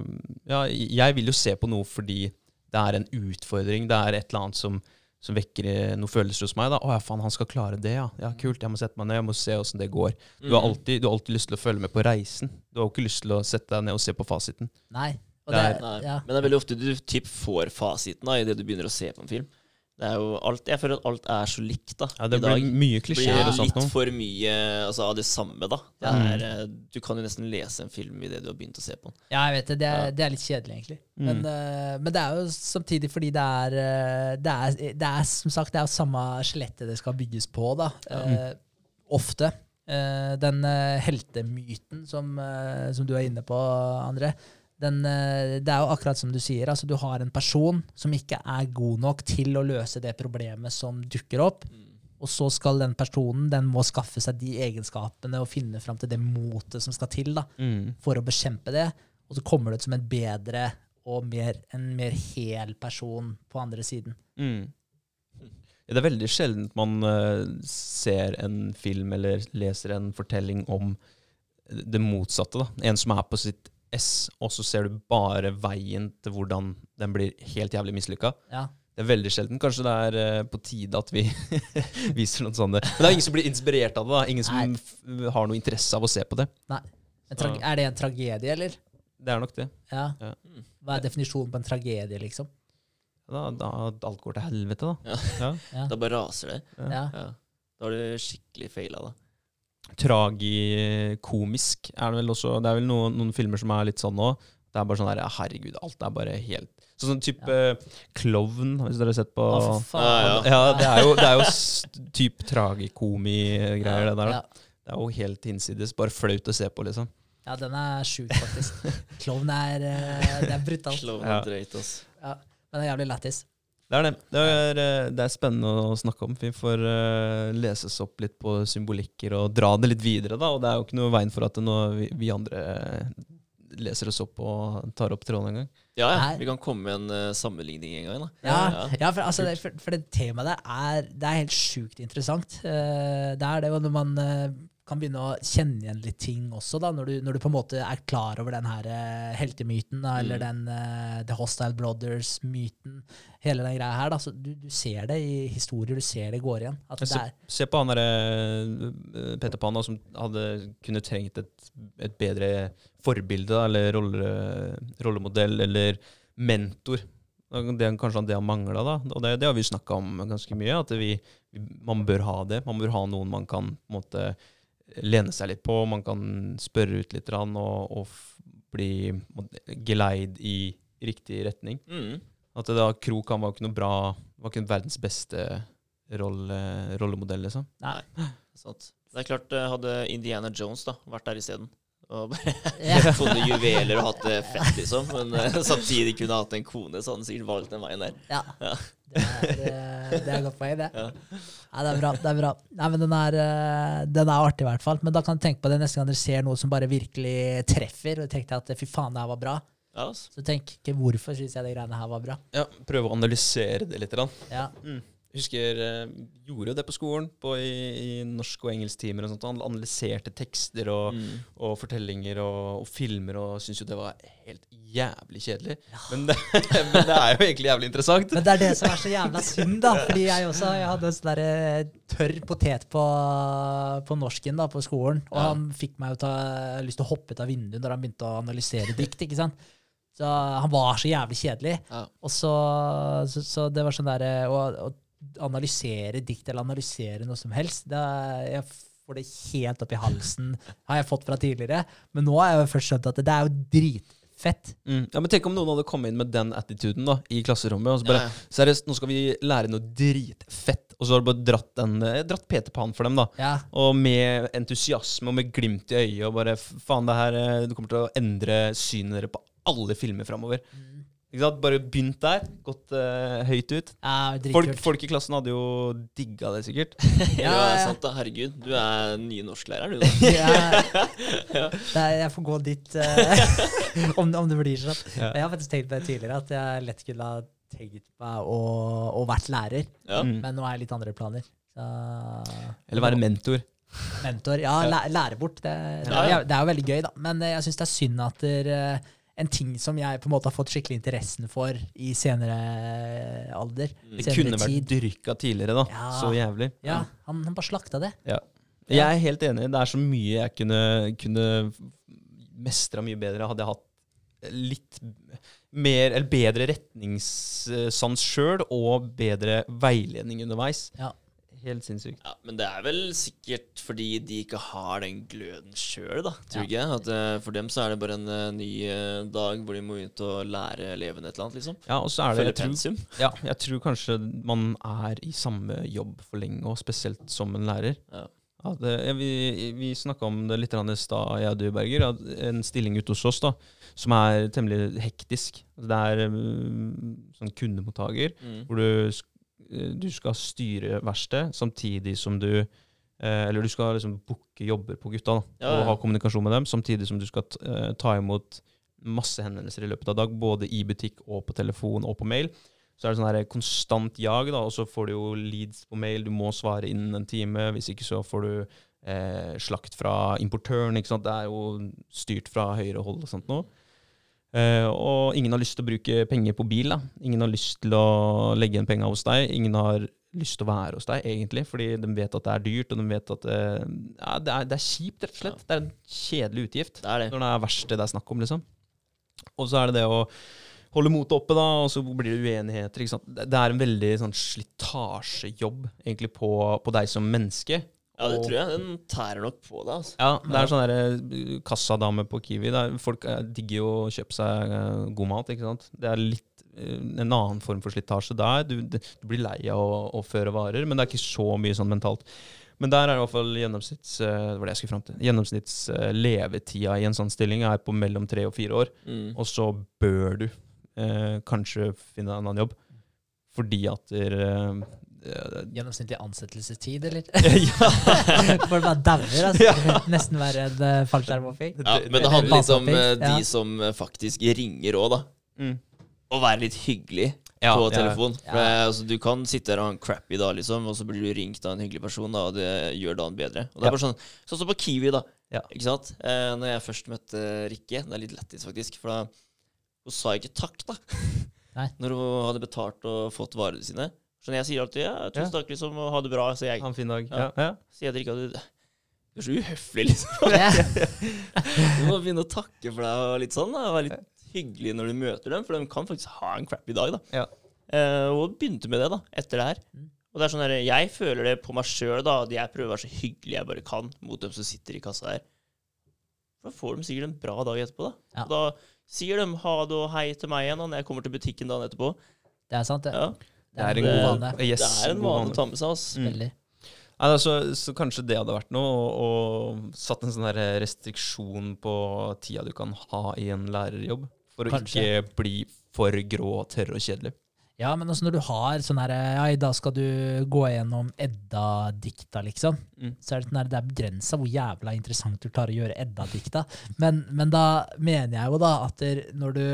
Ja, jeg vil jo se på noe fordi det er en utfordring. Det er et eller annet som, som vekker eh, noen følelser hos meg. da. 'Å ja, faen, han skal klare det, ja. Ja, Kult. Jeg må sette meg ned, jeg må se åssen det går. Du Mm. har, alltid, du har alltid lyst til å følge med på reisen. Du har jo ikke lyst til å sette deg ned og se på fasiten. Nei. Og Det det, er- Nei. ja. Men det er veldig ofte du typ får fasiten da, idet du begynner å se på en film. Det er jo alt, jeg føler at alt er så likt da, Ja, Det i dag. blir mye klisjeer og sånt litt for mye altså, av det samme, da. Det er, mm. Du kan jo nesten lese en film i det du har begynt å se på den. ja, jeg vet det. Det er, Ja. det er litt kjedelig, egentlig. Mm. Men, uh, men det er jo samtidig fordi det er, eh, det er Det er som sagt det er jo samme skjelettet det skal bygges på, da. Eh, ofte. Uh, den heltemyten som, som du er inne på, André. Den, eh, det er jo akkurat som du sier. altså Du har en person som ikke er god nok til å løse det problemet som dukker opp. Og så skal den personen den må skaffe seg de egenskapene og finne fram til det motet som skal til da, Mm. for å bekjempe det. Og så kommer du ut som en bedre og mer, en mer hel person på andre siden. Mm. Det er veldig sjelden man eh, ser en film eller leser en fortelling om det motsatte. da. En som er på sitt S, og så ser du bare veien til hvordan den blir helt jævlig mislykka. Ja. Det er veldig sjelden. Kanskje det er eh, på tide at vi viser noe sånt. Men det er ingen som blir inspirert av det. da. Ingen som Nei. som har noe interesse av å se på det. Nei. er det en tragedie, eller? Det er nok det. Ja. Ja. Hva er definisjonen på en tragedie, liksom? Da, da alt går til helvete, da. Ja. Ja. Da bare raser det. Ja. Ja. Da har du skikkelig feila, da. Tragikomisk er det vel også. Det er vel noen, noen filmer som er litt sånn nå. Det er bare sånn der, herregud, alt er bare helt Sånn type klovn, hvis dere har sett på Å, for faen. Ja, ja. Ja, det er jo, det er jo s- typ tragikomi-greier, det der. Ja. da. Det er jo helt hinsides. Bare flaut å se på, liksom. ja, den er sjuk, faktisk. Klovn er, eh, det er brutalt. Klovn er drøyt, ass. Ja. Men det er jævlig lættis. Det er det. Det er, eh, det er spennende å snakke om. Vi får uh, leses opp litt på symbolikker og dra det litt videre. da, Og det er jo ikke noe veien for at vi, vi andre eh, leser oss opp og tar opp tråden en gang. Ja, ja. Vi kan komme med en eh, sammenligning en gang. da. Ja, ja for, altså, det, for, for det temaet der er, det er helt sjukt interessant. Eh, det er det når man eh, kan begynne å kjenne igjen litt ting også, da, når du, når du på en måte er klar over den her eh, heltemyten, da, eller Mm. den eh, The Hostile Brothers-myten, hele den greia her. Da. Så du, du ser det i historier, du ser det går igjen. At det Se, er, se på han derre Petter Pan da, som hadde kunne trengt et, et bedre forbilde, da, eller rolle, rollemodell, eller mentor. Det er kanskje det han mangla, da. Og det, det har vi snakka om ganske mye. At vi, vi, man bør ha det. Man bør ha noen man kan på en måte lene seg litt på. Man kan spørre ut litt og, og bli geleid i riktig retning. Mm. At det da Krok han var ikke noe bra Var ikke verdens beste rolle, rollemodell, liksom. nei, Sant. Det er klart, eh, hadde Indiana Jones da vært der isteden og bare funnet juveler og hatt det fett, liksom, men uh, samtidig kunne hatt en kone, så hadde han sikkert valgt den veien der. ja. Ja. Det er, eh, det er godt poeng, det. Ja. Nei, det er bra. det er bra. Nei, men den er, eh, den er artig, i hvert fall. Men da kan du tenke på det neste gang dere ser noe som bare virkelig treffer, og tenker at fy faen, det her var bra. Ja, altså. Så tenk ikke hvorfor syns jeg de greiene her var bra. Ja, Prøve å analysere det litt. grann. Ja. Jeg husker jeg gjorde jo det på skolen, på, i, i norsk- og engelsktimer. og sånt. Han analyserte tekster og, Mm. og fortellinger og, og filmer, og syntes jo det var helt jævlig kjedelig. Men, det, men det er jo egentlig jævlig interessant. Men det er det som er så jævla synd, da. Fordi jeg også jeg hadde en sånn der, eh, tørr potet på, på norsken da, på skolen. Og Ja. han fikk meg jo ta, lyst til å hoppe ut av vinduet når han begynte å analysere dikt. ikke sant? Så han var så jævlig kjedelig. Ja. Og så, så, så det var sånn derre og, å analysere dikt eller analysere noe som helst det, er- Jeg får det helt opp i halsen, har jeg fått fra tidligere. Men nå har jeg jo først skjønt at det, det er jo dritfett. Mm. Ja, men Tenk om noen hadde kommet inn med den attituden da, i klasserommet. og så bare, Ja, ja. Seriøst, nå skal vi lære noe dritfett. Og så har du bare dratt, den, eh, dratt Peter Pan for dem. da. Ja, Og med entusiasme og med glimt i øyet. Og bare faen, det her du kommer til å endre synet dere på alle filmer framover. Sant? Bare begynt der. Gått uh, høyt ut. ja Folk, folk i klassen hadde jo digga det, sikkert. Ja, Ja, ja. sant da. Herregud, du er ny nye norsklærer, du. da. Ja, er, jeg får gå dit uh, om, om det blir sånn. Ja. Jeg har faktisk tenkt på det tidligere, at jeg lett kunne ha tenkt meg å, å vært lærer. Ja. Mm. Men nå har jeg litt andre planer. Så, Eller være mentor. mentor. Ja, Ja. lære bort. Det, det, Ja, ja. er- det er jo veldig gøy, da. Men eh, jeg syns det er synd at dere eh, en ting som jeg på en måte har fått skikkelig interessen for i senere eh, alder, Det senere kunne vært dyrka tidligere, da. Ja. Så jævlig. Ja, han, han bare slakta det. Ja. Jeg er helt enig. Det er så mye jeg kunne, kunne mestra mye bedre. Hadde jeg hatt litt mer, eller bedre retningssans sjøl, og bedre veiledning underveis. Ja. Helt sinnssykt. Ja, Men det er vel sikkert fordi de ikke har den gløden sjøl, da. Tror ikke jeg. At eh, For dem så er det bare en eh, ny eh, dag hvor de må ut og lære elevene et eller annet, liksom. Ja, og så er det Følge pensum. ja, jeg tror kanskje man er i samme jobb for lenge, og spesielt som en lærer. Ja. Ja, det, vi vi snakka om det litt i stad, jeg og du, Berger. At en stilling ute hos oss da, som er temmelig hektisk. Det er um, sånn kundemottaker Mm. hvor du, sk- eh, du skal styre verkstedet samtidig som du eh, Eller du skal liksom booke jobber på gutta da, Ja, ja. og ha kommunikasjon med dem, samtidig som du skal eh, ta imot masse henvendelser i løpet av dag, både i butikk og på telefon og på mail. Så er det sånn her konstant jag, da, og så får du jo leads på mail, du må svare innen en time, hvis ikke så får du eh, slakt fra importøren, ikke sant. Det er jo styrt fra høyre hold og sånt nå. Eh, og ingen har lyst til å bruke penger på bil. da. Ingen har lyst til å legge igjen penger hos deg. Ingen har lyst til å være hos deg, egentlig, fordi de vet at det er dyrt, og de vet at uh, ja, det, er, det er kjipt, rett og slett. Det er en kjedelig utgift Det er det. når det er verst det er snakk om, liksom. Og så er det det å holde motet oppe, da, og så blir det uenigheter. det er en veldig sånn slitasjejobb, egentlig, på, på deg som menneske. Ja, det tror jeg. Den tærer nok på deg. Altså. Ja, det er sånn derre kassadame på Kiwi. Er, folk eh, digger jo å kjøpe seg eh, god mat, ikke sant. Det er litt eh, en annen form for slitasje der. Du, du blir lei av å, å føre varer, men det er ikke så mye sånn mentalt. Men der er i hvert fall gjennomsnitts, eh, det var det jeg skulle frem til. Gjennomsnitts eh, levetida i en sånn stilling er på mellom tre og fire år. Mm. Og så bør du eh, kanskje finne en annen jobb. fordi at der, eh, eh, Gjennomsnittlig ansettelsestid, eller? ja, Folk bare dauer, altså. Nesten verre enn uh, fallskjermhopping. Ja, men det handler litt om eh, de som eh, faktisk ringer òg, da. mm. Å være litt hyggelig Ja, på telefon. Ja. For, altså, du kan sitte der og ha en crappy dag, liksom, og så blir du ringt av en hyggelig person, da, og det gjør dagen bedre. Og det Ja. er bare sånn Sånn som på Kiwi, da. Ja. Ikke sant? Eh, når jeg først møtte Rikke Det er litt lættis, faktisk. For da hun sa ikke takk, da. Nei. Når hun hadde betalt og fått varene sine. Så jeg sier alltid ja, 'tusen takk', liksom, og 'ha det bra', sier jeg. Ha en fin dag. Ja. Ja. Ja. Sier jeg ikke at du du er så uhøflig, liksom. Du må begynne å takke for deg og litt sånn. da Være litt hyggelig når du møter dem, for de kan faktisk ha en crappy dag. da Ja. eh, Og begynte med det da etter det her. Mm. Og det er sånn der, Jeg føler det på meg sjøl. At jeg prøver å være så hyggelig jeg bare kan mot dem som sitter i kassa her. Da får de sikkert en bra dag etterpå. Da Ja. Da sier de ha det og hei til meg igjen da når jeg kommer til butikken dagen etterpå. Det er sant, det. Ja, Det er en god vane. Yes, det er en vane å ta med seg. ass Mm. Veldig. Nei, altså, så kanskje det hadde vært noe, og, og satt en sånn restriksjon på tida du kan ha i en lærerjobb. For å ikke bli for grå, tørr og kjedelig. Ja, men også når du har sånn her Ja, i dag skal du gå gjennom Edda-dikta, liksom. Mm. Så er det, sånn her, det er begrensa hvor jævla interessant du klarer å gjøre Edda-dikta. Men, men da mener jeg jo da at når du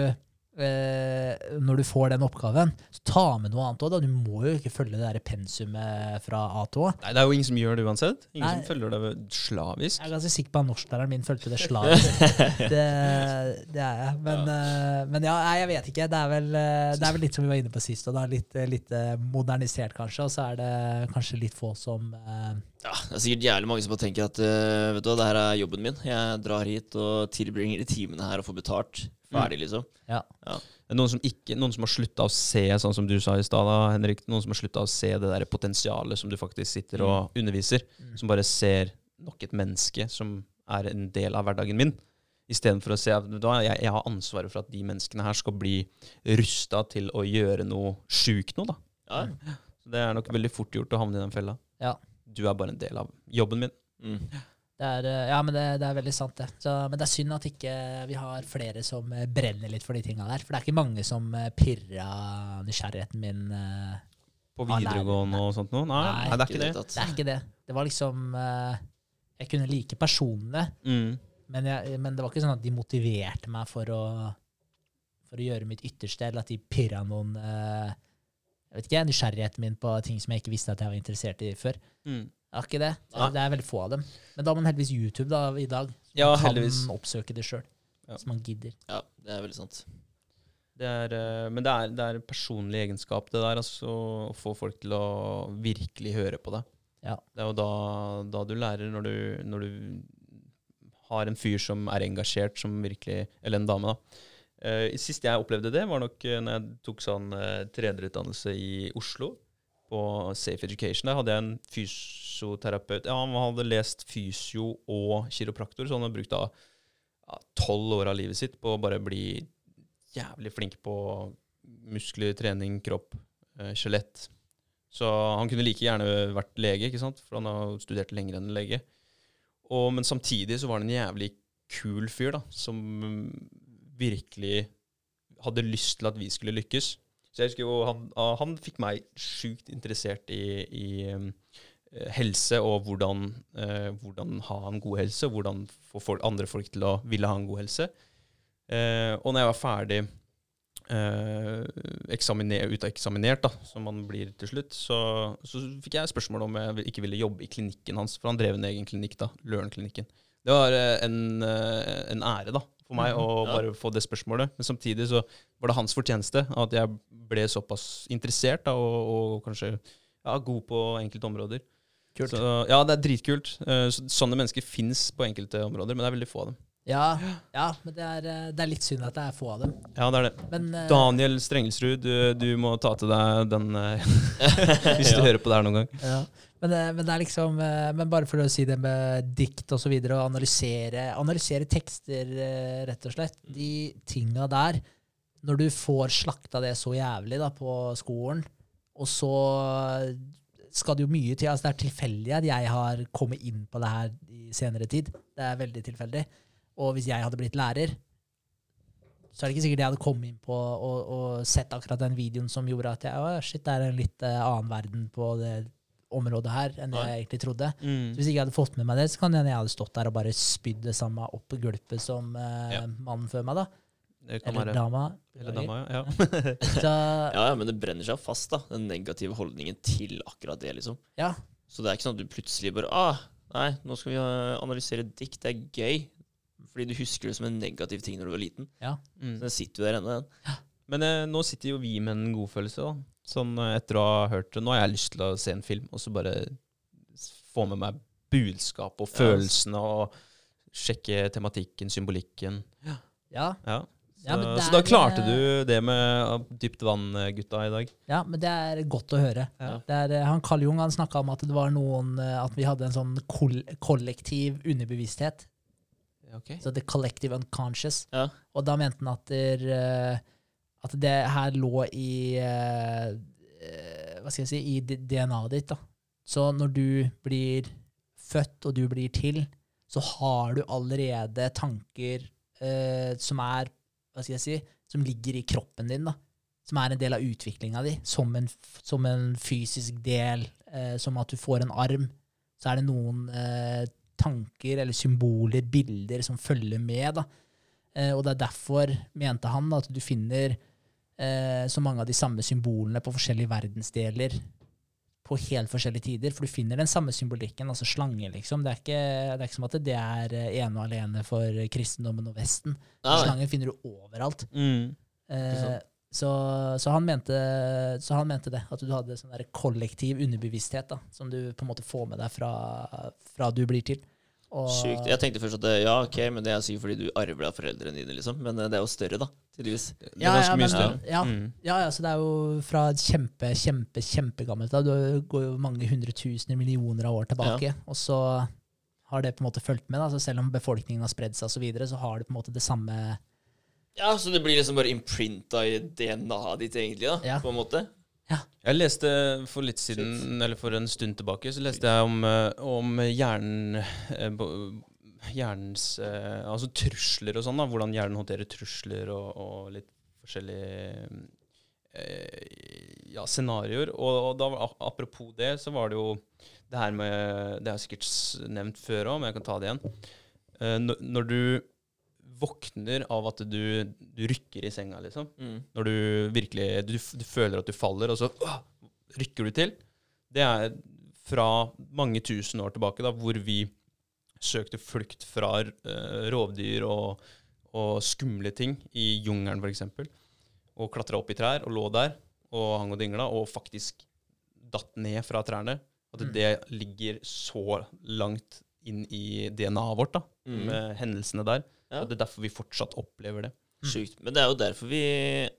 når du får den oppgaven, så ta med noe annet òg. Du må jo ikke følge det der pensumet fra A til Å. Nei, det er jo ingen som gjør det uansett. Ingen Nei. som følger det slavisk. Jeg er ganske sikker på at norsklæreren min fulgte det slavisk. det, det er jeg. Men, eh, men ja, nei, jeg vet ikke. Det er, vel, eh, det er vel litt som vi var inne på sist. Og det er litt, eh, litt eh, modernisert, kanskje. Og så er det kanskje litt få som eh, Ja, Det er sikkert jævlig mange som bare tenker at eh, vet du hva, det her er jobben min. Jeg drar hit og tilbringer de timene her og får betalt. Ferdig, liksom. Ja. Er Noen som, ikke, noen som har slutta å se, sånn som du sa i stad, Henrik. Noen som har slutta å se det der potensialet som du faktisk sitter og underviser. Mm. Som bare ser nok et menneske som er en del av hverdagen min. Istedenfor å se at jeg, jeg har ansvaret for at de menneskene her skal bli rusta til å gjøre noe sjukt noe. da. Ja. Så Det er nok veldig fort gjort å havne i den fella. Ja. Du er bare en del av jobben min. Mm. Det er, eh, ja, men det, det er veldig sant, det. Så, men det er synd at ikke vi har flere som eh, brenner litt for de tinga der. For det er ikke mange som eh, pirra nysgjerrigheten min. På videregående og sånt noe? Nei, Nei, nei, det er ikke ikke det. det. Det er ikke det. Det var liksom Jeg kunne like personene, Mm. men, jeg, men det var ikke sånn at de motiverte meg for å, for å gjøre mitt ytterste, eller at de pirra noen eh, jeg vet ikke, nysgjerrigheten min på ting som jeg ikke visste at jeg var interessert i før. Mm. Det er ikke det. Nei. det er veldig få av dem. Men da har man heldigvis YouTube da, i dag. Så Ja, man kan heldigvis. oppsøke det sjøl. Ja. Så man gidder. Ja, det er veldig sant. Det er, eh, men det er, det er personlig egenskap, det der. Altså, å få folk til å virkelig høre på deg. Ja. Det er jo da, da du lærer, når du, når du har en fyr som er engasjert, som virkelig Eller en dame, da. Eh, sist jeg opplevde det, var nok uh, når jeg tok sånn uh, trenerutdannelse i Oslo, på Safe Education. Der hadde jeg en fysioterapeut. Ja, han hadde lest fysio og kiropraktor, så han hadde brukt tolv tolv år av livet sitt på å bare bli jævlig flink på muskler, trening, kropp, eh. Så han kunne like gjerne vært lege, ikke sant? for han har studert lenger enn lege. Og, men samtidig så var han en jævlig kul fyr, da, som virkelig hadde lyst til at vi skulle lykkes. Så jeg husker jo, han, ah, han fikk meg sjukt interessert i, i mm, eh, helse og hvordan, eh, hvordan ha en god helse, og hvordan få folk, andre folk til å ville ha en god helse. Eh, og når jeg var ferdig eh, eksaminer, uteksaminert, da, som man blir til slutt, så, så fikk jeg spørsmål om jeg ikke ville jobbe i klinikken hans, for han drev en egen klinikk, da, Løren-klinikken. Det var eh, en, eh, en ære da, for meg å bare få det spørsmålet. Men samtidig så var det hans fortjeneste at jeg ble såpass interessert da, og, og kanskje ja, god på enkelte områder. Kult. Så, ja, det er dritkult. Eh, sånne mennesker fins på enkelte områder, men det er veldig få av dem. Ja, ja men det er, eh, det er litt synd at det er få av dem. Ja, det er det. Men eh, Daniel Strengelsrud, du, du må ta til deg den hvis du Ja. hører på det her noen gang. Ja. Men, eh, men det er liksom eh, Men bare for å si det med dikt og så videre, og analysere, analysere tekster, eh, rett og slett. De tinga der, når du får slakta det så jævlig da på skolen, og så skal det jo mye til. Altså det er tilfeldig at jeg har kommet inn på det her i senere tid. Det er veldig tilfeldig. Og hvis jeg hadde blitt lærer, så er det ikke sikkert jeg hadde kommet inn på og, og sett akkurat den videoen som gjorde at jeg, shit, det er en litt annen verden på det området her enn det Nei. jeg egentlig trodde. Mm. Så hvis ikke jeg hadde fått med meg det, så kan det hende jeg hadde stått der og bare spydd det samme opp gulpet som eh, Ja. mannen før meg, da. Eller være dama. Eller dama, ja. Så, Ja, ja, men det brenner seg fast, da. Den negative holdningen til akkurat det, liksom. ja. Så det er ikke sånn at du plutselig bare ah, Nei, nå skal vi eh, analysere dikt. Det er gøy. Fordi du husker det som en negativ ting når du var liten. Mm. Så den sitter jo der ennå, den. Men eh, nå sitter jo vi med en godfølelse, da. Sånn eh, etter å ha hørt det. Nå har jeg lyst til å se en film, og så bare få med meg budskap og følelsene, og sjekke tematikken, symbolikken. ja. Ja. Så, Ja, men det så da klarte eh, du det med dypt vann-gutta i dag. Ja, men det er godt å høre. Ja. Det er, eh, han Carl Jung han snakka om at det var noen eh, At vi hadde en sånn kol kollektiv underbevissthet. Så the collective unconscious. Ja. Og da mente han at, der, eh, at det her lå i eh, eh, Hva skal jeg si I DNA-et ditt. da. Så når du blir født og du blir til, så har du allerede tanker eh, som er Hva skal jeg si Som ligger i kroppen din. da. Som er en del av utviklinga di. Som en, som en fysisk del. Eh, som at du får en arm. Så er det noen eh, tanker eller symboler, bilder, som følger med. da. Eh, og det er derfor, mente han, at du finner så mange av de samme symbolene på forskjellige verdensdeler på helt forskjellige tider. For du finner den samme symbolikken, altså slange, liksom. Det er ikke, det er ikke som at det er eh, ene og alene for kristendommen og Vesten. Nei. Slangen finner du overalt. Mm. Eh, så, så, han mente, så han mente det, at du hadde sånn der kollektiv underbevissthet da, som du på en måte får med deg fra, fra du blir til. Og, Sykt. Jeg tenkte først at det, ja, ok, men det er sikkert fordi du arver det av foreldrene dine, liksom. Men eh, det er jo større, da. Tydeligvis. Det er Ja, ganske ja, mye men- større. Ja, Mm. ja, ja, så det er jo fra kjempe, kjempe, kjempegammelt. av. Du går jo mange hundretusener, millioner av år tilbake. Og så har det på en måte fulgt med. Da. Så selv om befolkningen har spredd seg, og så, videre, så har det på en måte det samme Ja, så det blir liksom bare imprinta i DNA-et ditt, egentlig, da. Ja. På en måte. Jeg leste for litt siden, eller for en stund tilbake, så leste jeg om, eh, om hjernen eh, Hjernens eh, Altså trusler og sånn, da. Hvordan hjernen håndterer trusler og, og litt forskjellige ja, scenarioer. Og, da, apropos det, så var det jo det her med Det har jeg sikkert nevnt før òg, men jeg kan ta det igjen. Når, når du våkner av at du, du rykker i senga, liksom. Mm. Når du virkelig du, du føler at du faller, og så øh, rykker du til. Det er fra mange tusen år tilbake, da, hvor vi søkte flukt fra eh, rovdyr og, og skumle ting i jungelen, f.eks. Og klatra opp i trær og lå der og hang og dingla, og faktisk datt ned fra trærne. At Mm. det ligger så langt inn i DNA-et vårt, da, Mm. med hendelsene der. Ja. Og det er derfor vi fortsatt opplever det. Sjukt. Men det er jo derfor vi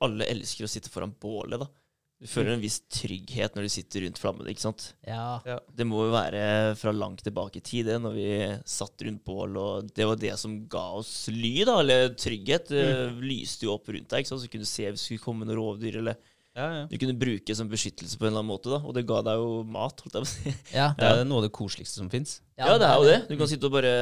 alle elsker å sitte foran bålet, da. Du føler en viss trygghet når du sitter rundt flammene, ikke sant. Ja, Det må jo være fra langt tilbake i tid, det, når vi satt rundt bål, og det var det som ga oss lyd, da, eller trygghet. Det lyste jo opp rundt deg, ikke sant, så kunne du se hvis det skulle komme noen rovdyr, eller Ja, du kunne bruke som beskyttelse på en eller annen måte, da, og det ga deg jo mat, holdt jeg på å si. ja. Det er noe av det koseligste som fins. Ja, det er jo det. Du kan sitte og bare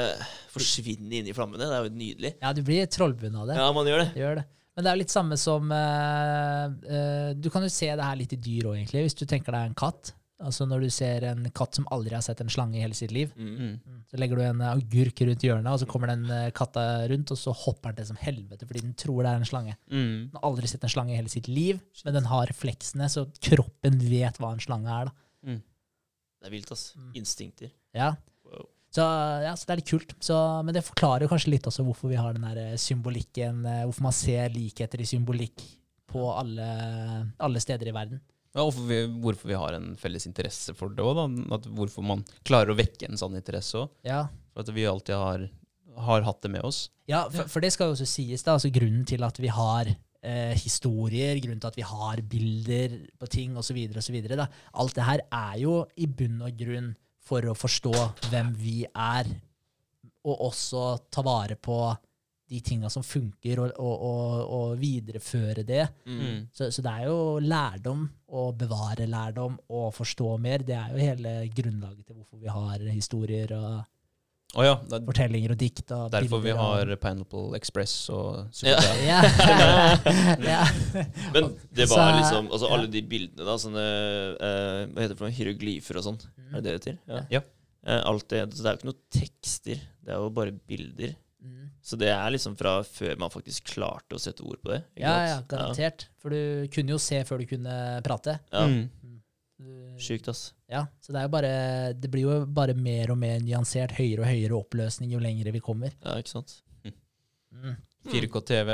forsvinne inn i flammene, det er jo nydelig. Ja, du blir trollbundet av det. Ja, man gjør det. Gjør det. Men det er jo litt samme som uh, uh, Du kan jo se det her litt i dyr òg, egentlig. Hvis du tenker deg en katt. Altså Når du ser en katt som aldri har sett en slange i hele sitt liv, Mm. så legger du en agurk rundt hjørnet, og så kommer den eh, katta rundt, og så hopper den til som helvete fordi den tror det er en slange. Mm. Den har aldri sett en slange i hele sitt liv, men den har refleksene, så kroppen vet hva en slange er. da. Det er vilt, ass. Mm. Instinkter. Ja. Wow. Så, ja, så det er litt kult. Så, men det forklarer jo kanskje litt også hvorfor vi har den der eh, symbolikken, eh, hvorfor man ser likheter i symbolikk på alle, alle steder i verden. Ja, og vi, hvorfor vi har en felles interesse for det òg, hvorfor man klarer å vekke en sånn interesse òg. Ja, For at vi alltid har, har hatt det med oss. Ja, for, for det skal jo også sies, da. Altså grunnen til at vi har eh, historier, grunnen til at vi har bilder på ting osv., osv. Alt det her er jo i bunn og grunn for å forstå hvem vi er, og også ta vare på de tinga som funker, og, og, og, og videreføre det. Mm. Så, så det er jo lærdom, å bevare lærdom og forstå mer. Det er jo hele grunnlaget til hvorfor vi har historier og oh ja. Det er Fortellinger og dikt og derfor vi har Pineapple Express og. Superbad. ja. ja. Men det var liksom Altså alle de bildene, da, sånne uh, Hva heter det for noe? Hieroglyfer og sånn. Er det det det heter? Ja. Ja. Eh, alt det, så det er jo ikke noen tekster, det er jo bare bilder. Mm. Så det er liksom fra før man faktisk klarte å sette ord på det. ja, ja, garantert. garantert. For du kunne jo se før du kunne prate. Ja. Mm. Sjukt, ass. Ja, så det er jo bare Det blir jo bare mer og mer nyansert, høyere og høyere oppløsning jo lengre vi kommer. Ja, ikke sant? Mm. 4K-TV.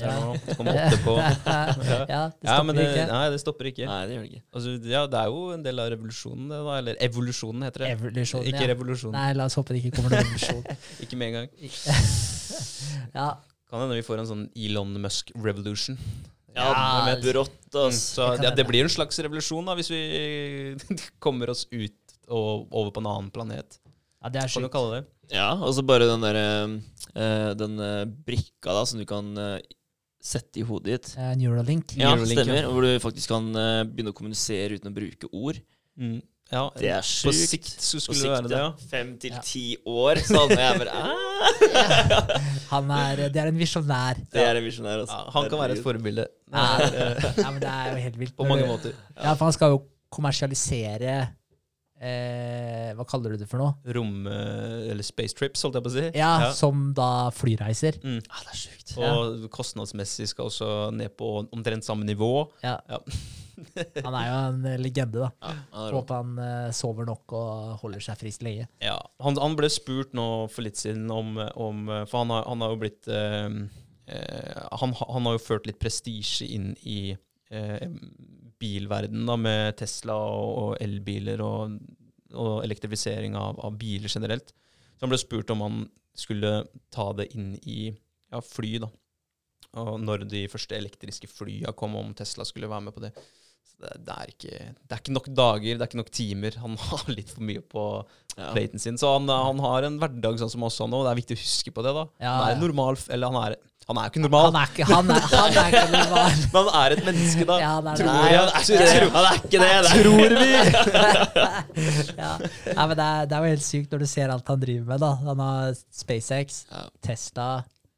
Ja. Så kom 8K. ja, det Ja, stopper men det, ikke. nei, det stopper ikke. Nei, det gjør det ikke. Altså, ja, det er jo en del av revolusjonen, det da. Eller evolusjonen, heter det. Evolusjon, Ikke ja. revolusjon. Nei, la oss håpe det ikke kommer noen revolusjon. Ikke med en gang. ja, Kan hende vi får en sånn Elon Musk revolution. Ja, Ja, med brått, Mm, det kan ja, det blir en slags revolusjon da, hvis vi kommer oss ut og over på en annen planet. ja, det er Kan du kalle det Ja, og så bare den derre eh, Den eh, brikka da som du kan eh, sette i hodet ditt. Uh, Neuralink. Ja, Neuralink, ja. stemmer. Hvor du faktisk kan uh, begynne å kommunisere uten å bruke ord. Ja, Det er på sikt så skulle sikt, det være det, ja. Fem til Ja. ti år, så hadde jeg bare ah! Han er, det er en visjonær. Det er en visjonær, altså. ja. Han kan være et forbilde. Nei, ja, men det er jo helt vilt. på mange måter. Ja, for han skal jo kommersialisere eh, Hva kaller du det for noe? Rom... Eller space trips, holdt jeg på å si. Ja, som da flyreiser. Mm. Ah, det er sjukt. Og kostnadsmessig skal også ned på omtrent samme nivå. Ja. Ja. Han er jo en eh, legende, da. Ja, han er rå. Håper han eh, sover nok og holder seg frisk lenge. Ja, han, han ble spurt nå for litt siden om, om For han har, han har jo blitt eh, eh, han, ha- han har jo ført litt prestisje inn i eh, bilverdenen da, med Tesla og, elbiler og, og elektrifisering av, av biler generelt. Så han ble spurt om han skulle ta det inn i ja, fly, da. Og når de første elektriske flya kom, om Tesla skulle være med på det. Så det, det, er ikke, det er ikke nok dager, det er ikke nok timer. Han har litt for mye på Ja. platen sin. Så han, han har en hverdag sånn som oss har og Det er viktig å huske på det. da. Ja, han er ja. normal Eller han er, han er jo ikke normal, Han er ikke, han er, han er ikke normal. men han er et menneske, da. Ja, er. Tror vi. han er ikke det. Han er ikke det. det Tror vi! ja. Nei, men det, er, det er jo helt sykt når du ser alt han driver med. da. Han har SpaceX, Ja. Tesla,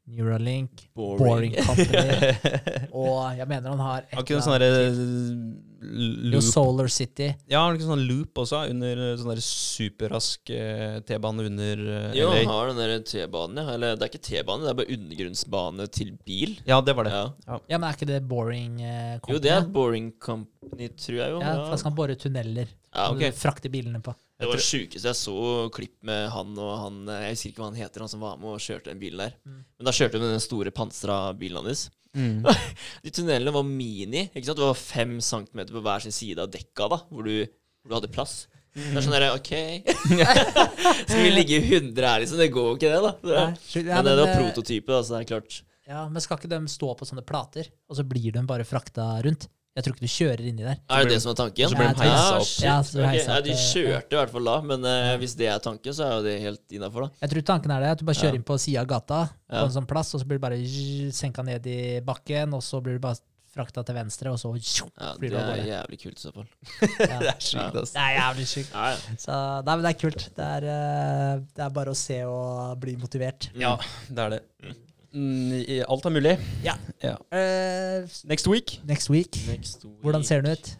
Neuralink, Boring. Boring Company, og jeg mener han har et Har eller sånn derre. Solar City. Ja, har han ikke sånn loop også, under eh, sånn der superrask eh, T-bane under eh, Jo, han har den der T-banen, ja. Eller det er ikke T-bane, det er bare undergrunnsbane til bil. Ja, det var det. Ja. Ja, men er ikke det Boring Company? Jo, det er Boring Company, tror jeg jo. Ja, for da skal han bore tunneler. Ja, okay. ok. Frakte bilene på. Det var det sjukeste jeg så klipp med han og han eh, Jeg husker ikke hva han heter, han som var med og kjørte den bilen der. Mm. Men da kjørte de den store pansra bilen hans. Mm. De tunnelene var mini. ikke sant? Det var fem centimeter på hver sin side av dekka, da, hvor du, hvor du hadde plass. Det er sånn derre OK Skal vi ligge i 100 her, liksom? Det går jo ikke, det, da. Det. Ja, men det var prototypet, prototype, da, så det er klart. Ja, Men skal ikke de stå på sånne plater, og så blir de bare frakta rundt? Jeg tror ikke du kjører inni der. Er det det som er tanken? så blir de heisa opp. Ja, så blir de ja, kjørte i hvert fall da, men uh, hvis det er tanken, så er jo det helt innafor, da. Jeg tror tanken er det, at du bare kjører inn på sida av gata, på en sånn plass, og så blir du bare senka ned i bakken, og så blir du bare frakta til venstre, og så tjo, Ja, Flyr det du av er jævlig kult i så fall. ja. Det er sjukt. Det er jævlig sjukt. Ja, ja. Så nei, men det er kult. Det er, eh, det er bare å se og bli motivert. Ja, det er det. Mm, i- alt er mulig. Eh, Next week. next week. Next week. Hvordan ser den ut?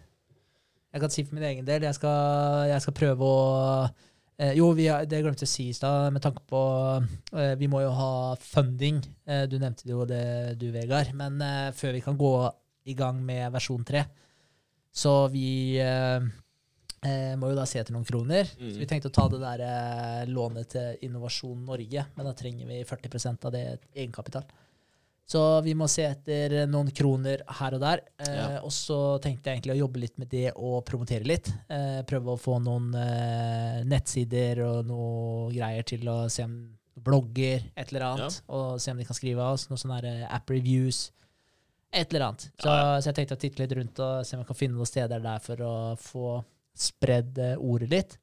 Jeg kan si for min egen del. Jeg skal, jeg skal prøve å uh, Jo, vi har, det glemte jeg å si i stad, med tanke på uh, Vi må jo ha funding. Du nevnte jo det, du, Vegard. Men før vi kan gå i gang med versjon 3, så vi eh, må jo da se etter noen kroner. Mm. Så vi tenkte å ta det der eh, lånet til Innovasjon Norge, men da trenger vi 40% av det egenkapital. Så vi må se etter noen kroner her og der. Eh, Ja. Og så tenkte jeg egentlig å jobbe litt med det og promotere litt. Eh, prøve å få noen eh, nettsider og noe greier til å se om blogger, et eller annet. Og se om de kan skrive av oss. Noen sånne eh, app reviews. Et eller annet. Så, Ja, så jeg tenkte å titte litt rundt og se om jeg kan finne noen steder der for å få spredd eh, ordet litt.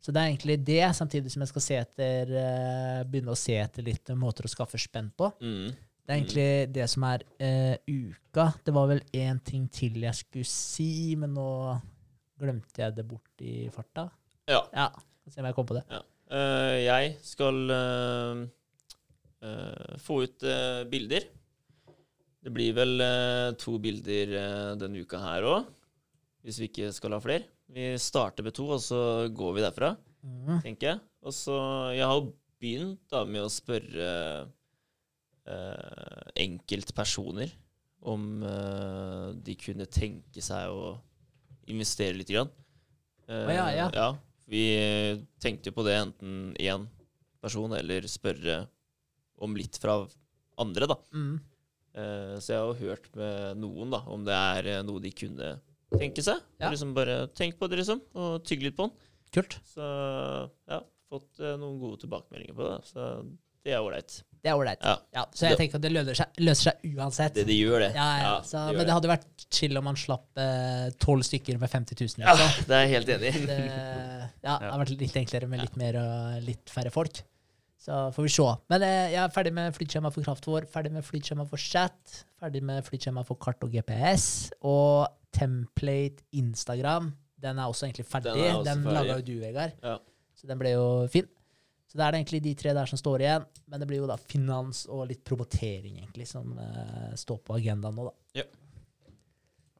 Så det er egentlig det, samtidig som jeg skal se etter, eh, begynne å se etter litt måter å skaffe spenn på. Mm. Det er egentlig det som er uh, uka. Det var vel én ting til jeg skulle si, men nå glemte jeg det bort i farta. Ja. Ja, se om jeg kom på det. Ja. Uh, jeg skal uh, eh, få ut eh, bilder. Det blir vel eh, to bilder eh, denne uka her òg, hvis vi ikke skal ha flere. Vi starter med to, og så går vi derfra, mm. tenker jeg. Og så Jeg har begynt da med å spørre eh, enkeltpersoner om eh, de kunne tenke seg å investere litt. Grann. Eh, oh, ja, ja. ja. Vi tenkte på det enten én person eller spørre om litt fra andre, da. Mm. Eh, så jeg har hørt med noen da, om det er eh, noe de kunne tenke seg. Ja. Liksom bare tenk på det, liksom, og tygge litt på den. Kult. Så ja, fått eh, noen gode tilbakemeldinger på det. Så det er ålreit. Det er ålreit. Ja. Ja, så jeg tenker at det løser seg, løser seg uansett. Det de gjør, det. ja, ja. Så, det gjør men det hadde vært chill om man slapp tolv stykker med 50 000. Ja, Liksom. det er jeg helt enig i. Det, ja, det hadde vært litt enklere med litt mer og litt færre folk. Så får vi se. Men eh, jeg er ferdig med flytskjema for kraftvår, ferdig med flytskjema for chat, ferdig med flytskjema for kart og GPS, og template Instagram. Den er også egentlig ferdig. Den også Den, ferdig. laga jo du, Vegard. Ja. Så den ble jo fin. Så det er det egentlig de tre der som står igjen. Men det blir jo da finans og litt promotering, egentlig, som uh, står på agendaen nå, da.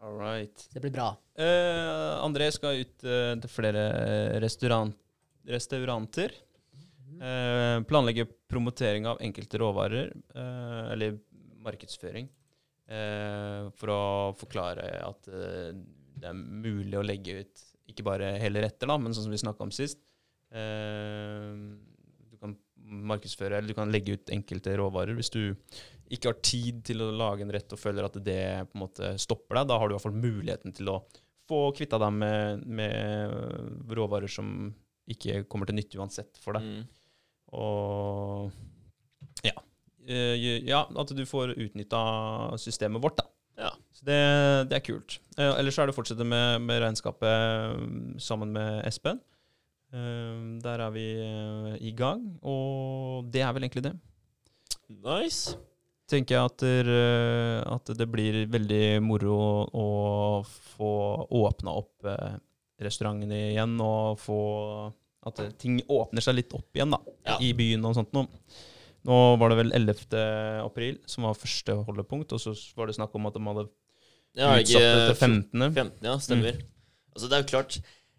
All right. Det blir bra. Uh, André skal ut uh, til flere restaurant, restauranter. Uh, planlegge promotering av enkelte råvarer, eller markedsføring, for å forklare at eh, det er mulig å legge ut ikke bare hele retter, da, men sånn som vi snakka om sist. Eh, du kan markedsføre, eller du kan legge ut enkelte råvarer hvis du ikke har tid til å lage en rett og føler at det på en måte stopper deg. Da har du i hvert fall muligheten til å få kvitta deg med, med råvarer som ikke kommer til nytte uansett for deg. Mm. Og ja. Eh, ja, at du får utnytta systemet vårt, da. Ja. Så det, det er kult. Eh, ellers så er det å fortsette med, med regnskapet mm, sammen med Espen. Eh, der er vi eh, i gang, og det er vel egentlig det. Nice. Tenker jeg at, der, eh, at det blir veldig moro å få åpna opp restaurantene igjen, og få at ting åpner seg litt opp igjen da, Ja. i byen og sånt noe. Nå var det vel 11. april som var første holdepunkt, og så var det snakk om at de hadde Ja, jeg, det utsatt det til 15. 15, ja, stemmer. Altså, det er jo klart,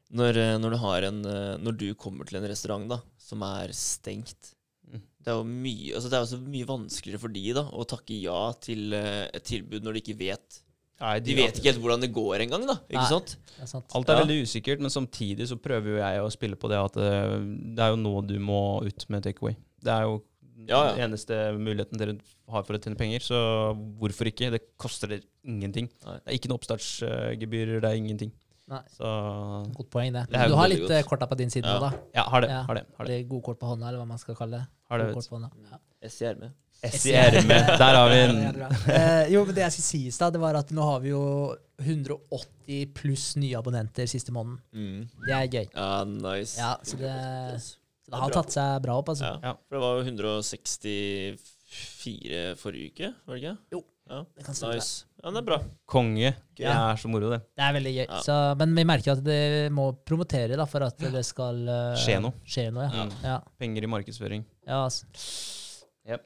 når, eh, når, du har en, eh, når du kommer til en restaurant da, som er stengt Mm. Det er jo mye, altså det er så mye vanskeligere for de da, å takke ja til eh, et tilbud når de ikke vet Nei, De vet ikke helt hvordan det går engang, da. Ikke Nei. sant? Det er sant. Alt er Ja. veldig usikkert, men samtidig så prøver jo jeg å spille på det at det er jo nå du må ut med takeaway. Det er jo Ja, ja. den eneste muligheten dere har for å tjene penger, så hvorfor ikke? Det koster dere ingenting. Nei. Det er ikke noe oppstartsgebyr, det er ingenting. Nei. Så Godt poeng, det. Det du har litt godt. eh, korta på din side Ja. nå, da. ja, har det. Ja. Har det, har det, gode kort på hånda, eller hva man skal kalle det. har det kort på hånda. Ja. S i med. S i. Der har vi den. Eh, jo, men det jeg skulle si i stad, det var at nå har vi jo 180 pluss nye abonnenter siste måneden. Mm. Det er gøy. Ja, nice. Ja, så det, så det har tatt seg bra opp, altså. Ja. Ja. For det var jo 164 forrige uke, var det ikke? Jo. Ja. Det kan stemme. Nice. Ja, det er bra. konge. Det Ja. er så moro, det. Det er veldig gøy. Ja. Så, men vi merker at det må promotere da, for at det skal eh, Skje noe. Skje noe, ja. Mm. ja. Penger i markedsføring. ja altså. Yep.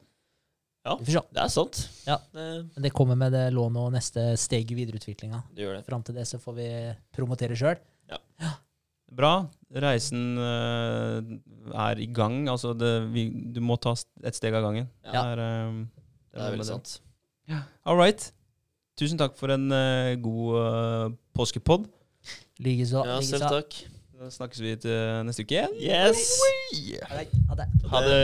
Ja. Vi får se. Det er sant. Ja. Det, Men det kommer med det lånet og neste steg i videreutviklinga. det gjør det. Fram til det så får vi promotere sjøl. Bra. Reisen eh, er i gang. Altså, det, vi, du må ta et steg av gangen. Ja. Det er, eh, Det er veldig sant. All right. Tusen takk for en eh, god uh, påskepod. Likeså. Ja, selv takk. Da snakkes vi til neste uke igjen. Yes! Ha det. Ha det.